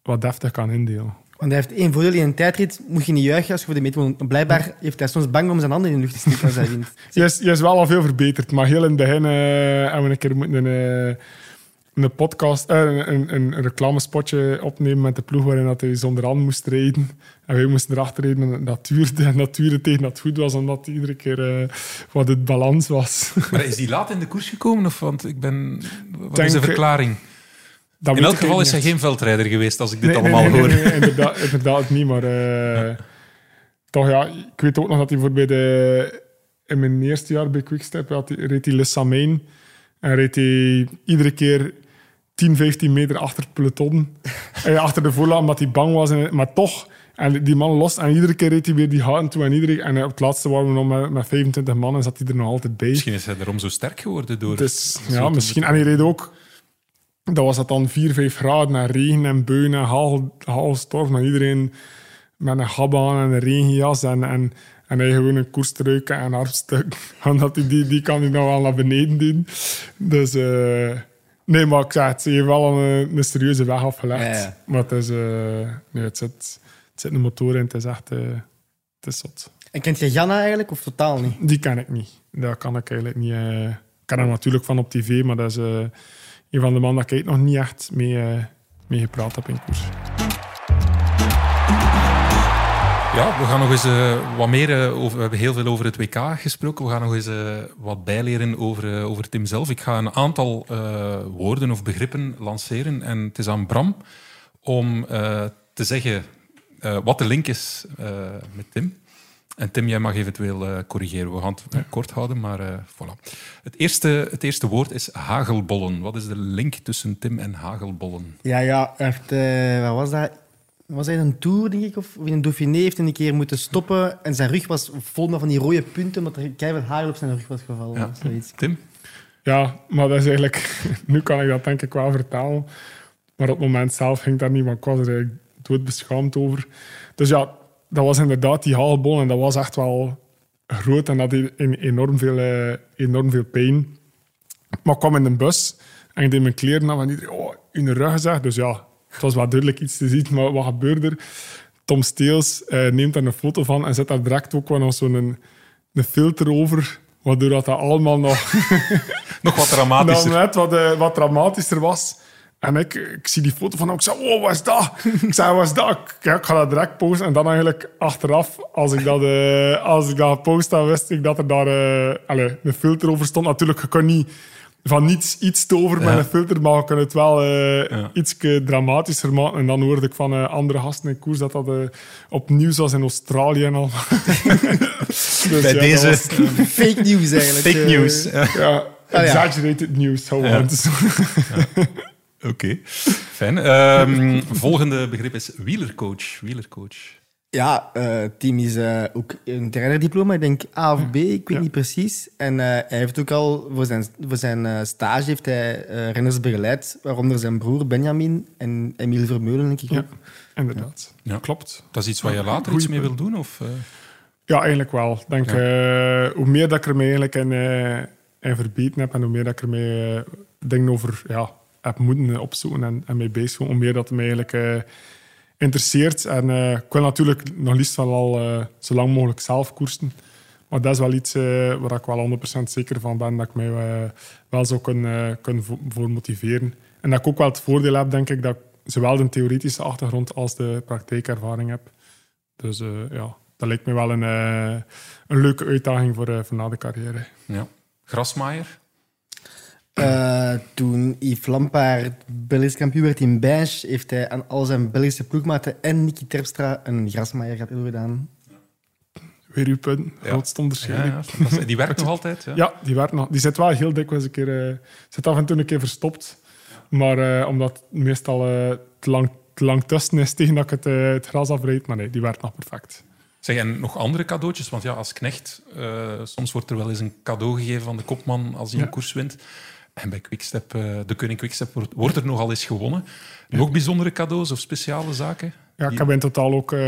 wat deftig kan indelen. Want hij heeft één voordeel in een tijdrit. Moet je niet juichen als je voor de meet moet. Blijkbaar heeft hij soms bang om zijn handen in de lucht te steken als hij wint. Je is, je is wel al veel verbeterd, maar heel in het begin hebben we een keer moeten een, podcast, eh, een, een, een reclamespotje opnemen met de ploeg waarin dat hij zonder hand moest rijden. En wij moesten erachter rijden en dat duurde. En dat duurde tegen dat het goed was, omdat iedere keer eh, wat het balans was. Maar is hij laat in de koers gekomen? Of, want ik ben... Wat Denk, is de verklaring? Dat In elk geval is hij geen veldrijder geweest, als ik dit Nee, allemaal nee, nee, hoor. nee, inderdaad, inderdaad niet, maar eh, toch ja, ik weet ook nog dat hij voor bij de, in mijn eerste jaar bij Quickstep had, hij- reed hij Le Samijn en reed hij iedere keer 10, 15 meter achter het peloton, eh, achter de voorlaat, omdat hij bang was, en, maar toch, en die man los en iedere keer reed hij weer die houten toe en iedere en op het laatste waren we nog met, met 25 man en zat hij er nog altijd bij. Misschien is hij daarom zo sterk geworden door... Dus ja, misschien. En hij reed ook. Dat was dat dan 4, 5 graden en regen en beunen en haal, haalstorm. En iedereen met een gabba en een regenjas. En, en, en hij gewoon een koerstruiken en hartstuk. En dat die, die, die kan hij nog wel naar beneden doen. Dus eh, nee, maar ik zeg het, ze heeft wel een, een serieuze weg afgelegd. Ja, ja. Maar het is, nee, het zit, het zit een motor in. Het is echt, eh, het is zot. En kent je Janna eigenlijk of totaal niet? Die ken ik niet. Dat kan ik eigenlijk niet. ik ken hem natuurlijk van op tv, maar dat is een van de mannen dat ik nog niet echt mee, mee gepraat heb in koers. Ja, we gaan nog eens eh, wat meer eh, over. We hebben heel veel over het WK gesproken. We gaan nog eens eh, wat bijleren over, over Tim zelf. Ik ga een aantal eh, woorden of begrippen lanceren. En het is aan Bram om eh, te zeggen eh, wat de link is eh, met Tim. En Tim, jij mag eventueel eh, corrigeren. We gaan het kort houden, maar eh, voilà. Het eerste, het eerste woord is hagelbollen. Wat is de link tussen Tim en hagelbollen? Ja, ja. Eh, wat was dat? Was hij een tour, denk ik, of in een Dauphiné heeft hij een keer moeten stoppen en zijn rug was vol met van die rode punten, omdat er keihard hagel op zijn rug was gevallen. Ja. of zoiets. Tim? Ja, maar dat is eigenlijk... Nu kan ik dat denk ik wel vertalen. Maar op het moment zelf ging dat niet, maar ik was er eigenlijk doodbeschaamd over. Dus ja, dat was inderdaad die haalbol en dat was echt wel groot en dat deed en- enorm veel, eh, enorm veel pijn. Maar ik kwam in de bus en ik deed mijn kleren af en iedereen, oh, in de rug gezegd. Dus ja, het was wel duidelijk iets te zien, maar wat gebeurde er? Tom Steels eh, neemt daar een foto van en zet daar direct ook wel nog zo'n een, een filter over, waardoor dat, dat allemaal nog Nog wat dramatischer. net wat, eh, wat dramatischer was. En ik, ik zie die foto van hem. Ik zei, oh, wat is dat? ik zei, wat is dat? Ik, ja, ik ga dat direct posten. En dan eigenlijk achteraf, als ik dat, eh, als ik dat post, dan wist ik dat er daar eh allez, een filter over stond. Natuurlijk, je kan niet van niets iets toveren met Ja. een filter, maar je kan het wel eh Ja. iets dramatischer maken. En dan hoorde ik van eh, andere gasten in koers dat dat eh, op nieuws was in Australië en al. Dus Bij ja, deze was, Fake news eigenlijk. fake news. Ja. ja, exaggerated news. Zo. Oké, fijn. Ehm, volgende begrip is wielercoach. Wielercoach. Ja, eh, het team is eh, ook een trainerdiploma, ik denk A of B, ik weet Ja. niet precies. En eh, hij heeft ook al voor zijn, voor zijn stage heeft hij renners begeleid, waaronder zijn broer Benjamin en Emile Vermeulen, denk ik Ja. ook. Inderdaad. Ja. Klopt. Dat is iets waar je later Goeie iets mee wil doen? Of, eh? Ja, eigenlijk wel. Ik Denk, eh, hoe meer dat ik er me eigenlijk in, eh, in verbeten heb en hoe meer dat ik er mee eh, dingen over ja, heb moeten opzoeken en, en mee bezig ben, hoe meer dat me eigenlijk eh, interesseert. En eh, ik wil natuurlijk nog liefst wel al eh, zo lang mogelijk zelf koersen. Maar dat is wel iets eh, waar ik wel 100% zeker van ben dat ik mij wel zou kunnen, kunnen vo- voor motiveren. En dat ik ook wel het voordeel heb, denk ik, dat ik zowel de theoretische achtergrond als de praktijkervaring heb. Dus ja, dat lijkt me wel een, een leuke uitdaging voor, voor na de carrière. ja. Grasmaaier? Eh, toen Yves Lampaard Belgisch kampioen werd in Bijsch, heeft hij aan al zijn Belgische ploegmaten en Nicky Terpstra een grasmaaier gedaan. Weer uw punt, Ja. grootste onderscheid. Ja, Ja, ja. Die werkt nog altijd? Ja. die, werkt nog, die zit wel heel dikwijls een keer... eh, zit af en toe een keer verstopt. Maar eh, omdat het meestal te, lang, te lang tussen is tegen dat ik het, het gras afrijd. Maar nee, die werkt nog perfect. Zeg, en nog andere cadeautjes? Want ja, als knecht, eh, soms wordt er wel eens een cadeau gegeven van de kopman als hij Ja. een koers wint. En bij Quickstep, eh, de Koning Quickstep, wordt, wordt er nogal eens gewonnen. Nog bijzondere cadeaus of speciale zaken? Ja, ik heb in totaal ook eh,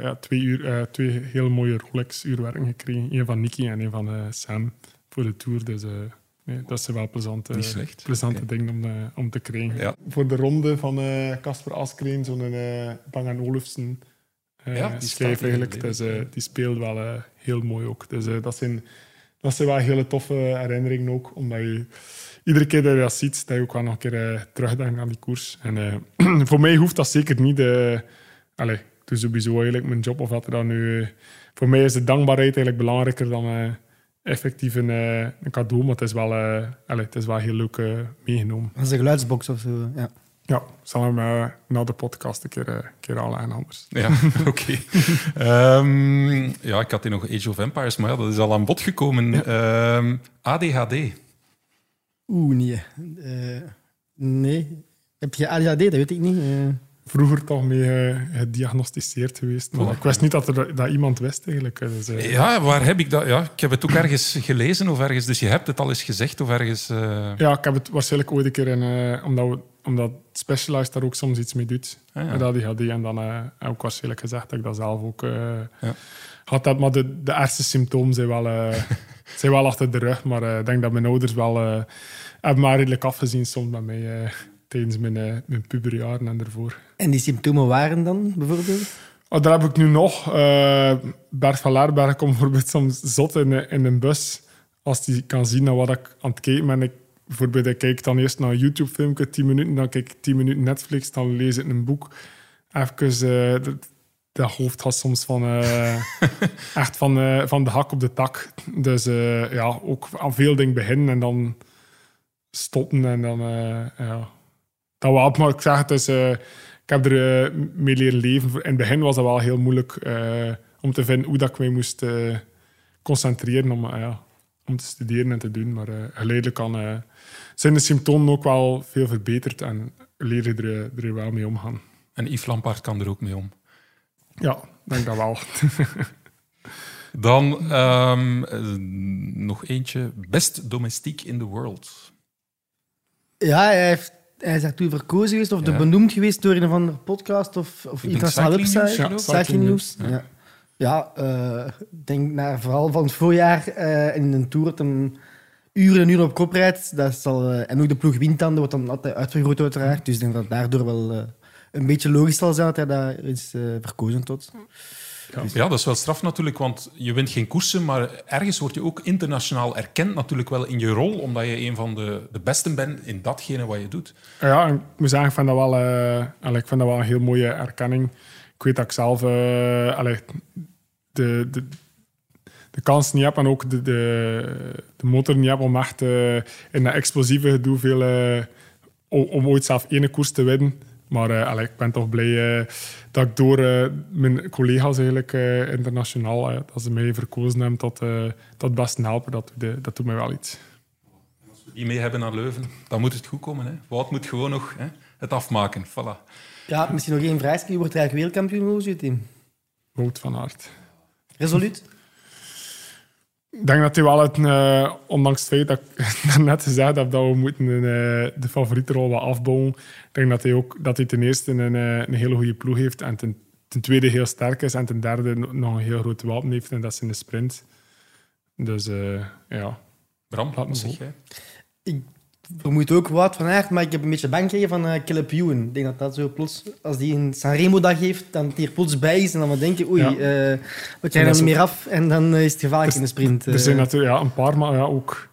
ja, twee, uur, eh, twee heel mooie Rolex-uurwerken gekregen. Eén van Nicky en één van Sam voor de Tour. Dus nee, dat zijn wel plezante, plezante Oké. dingen om, om te krijgen. Ja. Voor de ronde van Casper Askreen, zo'n Bang Olufsen Ja, die in eigenlijk. Dus, die speelt wel heel mooi ook. Dus dat, zijn, dat zijn wel hele toffe herinneringen ook. Omdat je iedere keer dat je dat ziet, dat je ook wel nog een keer eh, terugdenkt aan die koers. En eh, voor mij hoeft dat zeker niet... eh allee, ik doe sowieso eigenlijk mijn job. Of dat er dan nu, voor mij is de dankbaarheid eigenlijk belangrijker dan effectief een, een cadeau. Maar het is wel, eh, allee, het is wel heel leuk meegenomen. Dat is een geluidsbox of zo. Ja. Ja, ik zal hem na de podcast een keer, eh, een keer anders. Ja, oké. Ehm, ja, ik had hier nog Age of Empires, maar ja, dat is al aan bod gekomen. Ehm, ADHD. Oeh, nee. Eh, nee. Heb je ADHD? Dat weet ik niet. Eh, Vroeger toch mee eh, gediagnosticeerd geweest. Maar ik wist niet dat, er, dat iemand wist eigenlijk. Dus, eh, Ja, waar heb ik dat? Ja, ik heb het ook ergens gelezen of ergens. Dus je hebt het al eens gezegd of ergens. eh, Ja, ik heb het waarschijnlijk ooit een keer in... eh, omdat, we, omdat Specialized daar ook soms iets mee doet. Ah, ja. Met ADHD. En dan eh, heb ik waarschijnlijk gezegd dat ik dat zelf ook eh, Ja. had. Dat, maar de, de eerste symptomen zijn wel, eh, zijn wel achter de rug. Maar eh, ik denk dat mijn ouders wel... eh hebben maar redelijk afgezien soms met mij... eh, tijdens mijn, mijn puberjaren en daarvoor. en die symptomen waren dan bijvoorbeeld? Oh, daar heb ik nu nog. eh Bert van Laarberg komt bijvoorbeeld soms zot in, in een bus. Als hij kan zien naar wat ik aan het kijken ben. Ik, bijvoorbeeld, ik kijk dan eerst naar een YouTube-filmpje, 10 minuten. Dan kijk ik 10 minuten Netflix, dan lees ik een boek. Even, dat, dat hoofd gaat soms van, eh, echt van, eh, van de hak op de tak. Dus eh, ja, ook aan veel dingen beginnen en dan stoppen. En dan, ja. Dat wel, maar ik zeg het, dus, ik heb er mee leren leven. In het begin was dat wel heel moeilijk om te vinden hoe dat ik mij moest concentreren om, ja, om te studeren en te doen. Maar geleidelijk aan, zijn de symptomen ook wel veel verbeterd en leer je er, er wel mee omgaan. En Yves Lampaard kan er ook mee om. Ja, denk dat wel. Dan ehm, eh, nog eentje. Best domestiek in the world. Ja, hij, heeft, hij is daartoe verkozen geweest of Ja. er benoemd geweest door een of andere podcast of, of internationale Cycling News, website. Cycling News. Cycling Ja, ja eh, ik denk naar vooral van het voorjaar eh, in een tour dat hem uren en uren op kop rijdt. Dat zal, en ook de ploeg wint dan, dat wordt dan altijd uitvergroot uiteraard. Dus ik denk dat het daardoor wel eh, een beetje logisch zal zijn dat hij daar is eh, verkozen tot. Ja, dat is wel straf natuurlijk, want je wint geen koersen, maar ergens word je ook internationaal erkend natuurlijk wel in je rol, omdat je een van de, de besten bent in datgene wat je doet. Ja, ik moet zeggen, ik vind dat wel, eh, allee, ik vind dat wel een heel mooie erkenning. Ik weet dat ik zelf eh, allee, de, de, de kans niet heb en ook de, de, de motor niet heb om echt in dat explosieve gedoe veel, eh, om, om ooit zelf ene koers te winnen. Maar eh, allee, ik ben toch blij eh, dat ik door eh, mijn collega's eigenlijk, internationaal, dat ze mij verkozen hebben tot, eh, tot het beste helper, dat, doet- dat doet mij wel iets. Die mee hebben naar Leuven, dan moet het goed komen. Hè. Wout moet gewoon nog hè, het afmaken. Voilà. Ja, misschien nog één vraagje. Wie wordt eigenlijk wereldkampioen? Hoe is je team? Wout van Aert. Resoluut? Ik denk dat hij wel het, eh, ondanks het feit dat ik net gezegd heb dat we moeten eh, de favoriete rol wat afbouwen, ik denk dat hij ook dat hij ten eerste een, eh, een hele goede ploeg heeft en ten, ten tweede heel sterk is en ten derde no- nog een heel groot wapen heeft en dat is in de sprint. Dus eh, ja, Bram, Laat me wat zeg hopen. Ik jij? vermoed ook Wout van Aert, maar ik heb een beetje bang gekregen van uh, Caleb Ewan. Ik denk dat dat zo plots, als die een Sanremo dag heeft, dan die er plots bij is en dan we denken, oei, Ja. eh, we krijgen niet meer af en dan eh, is het gevaarlijk in de sprint. er zijn natuurlijk ja, een paar, maar ja, ook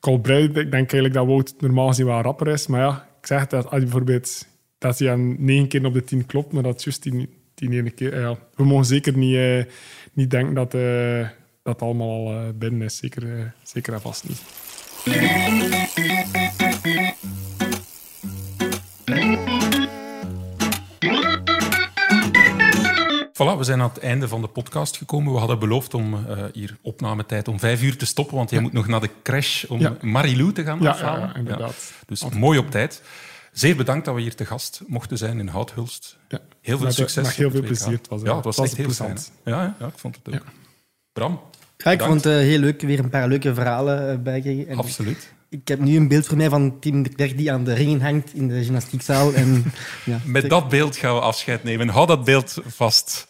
Colbrelli. Ik denk eigenlijk dat Wout normaal gezien wel rapper is, maar ja, ik zeg dat als hij bijvoorbeeld dat hij aan negen keer op de tien klopt, maar dat is juist die, die ene keer. Ja, we mogen zeker niet, niet denken dat dat allemaal al binnen is. Zeker, zeker en vast niet. Voilà, we zijn aan het einde van de podcast gekomen. We hadden beloofd om eh, hier opnametijd om vijf uur te stoppen, want jij moet nog naar de crash om Ja. Marilou te gaan Ja, afhalen. ja, ja, inderdaad. Dus mooi op tijd. Zeer bedankt dat we hier te gast mochten zijn in Houthulst. Ja. Heel veel succes. heel veel plezier. Het was, ja, het was, het was echt heel. Ja, ja, ja, ik vond het ook. Bram, Ja, ik Bedankt. vond het eh, heel leuk, weer een paar leuke verhalen eh. En absoluut. Ik heb nu een beeld voor mij van Tim de Klerk die aan de ringen hangt in de gymnastiekzaal. En, ja, Met dat beeld gaan we afscheid nemen. Hou dat beeld vast.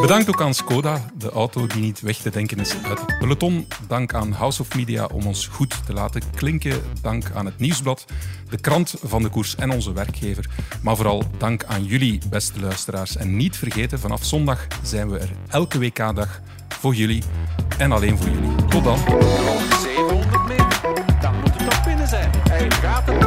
Bedankt ook aan Skoda, de auto die niet weg te denken is uit het peloton. Dank aan House of Media om ons goed te laten klinken. Dank aan het Nieuwsblad, de krant van de koers en onze werkgever. Maar vooral dank aan jullie, beste luisteraars. En niet vergeten, vanaf zondag zijn we er elke WK-dag voor jullie en alleen voor jullie. Tot dan. 700 meter, dan moet het toch binnen zijn. Hij gaat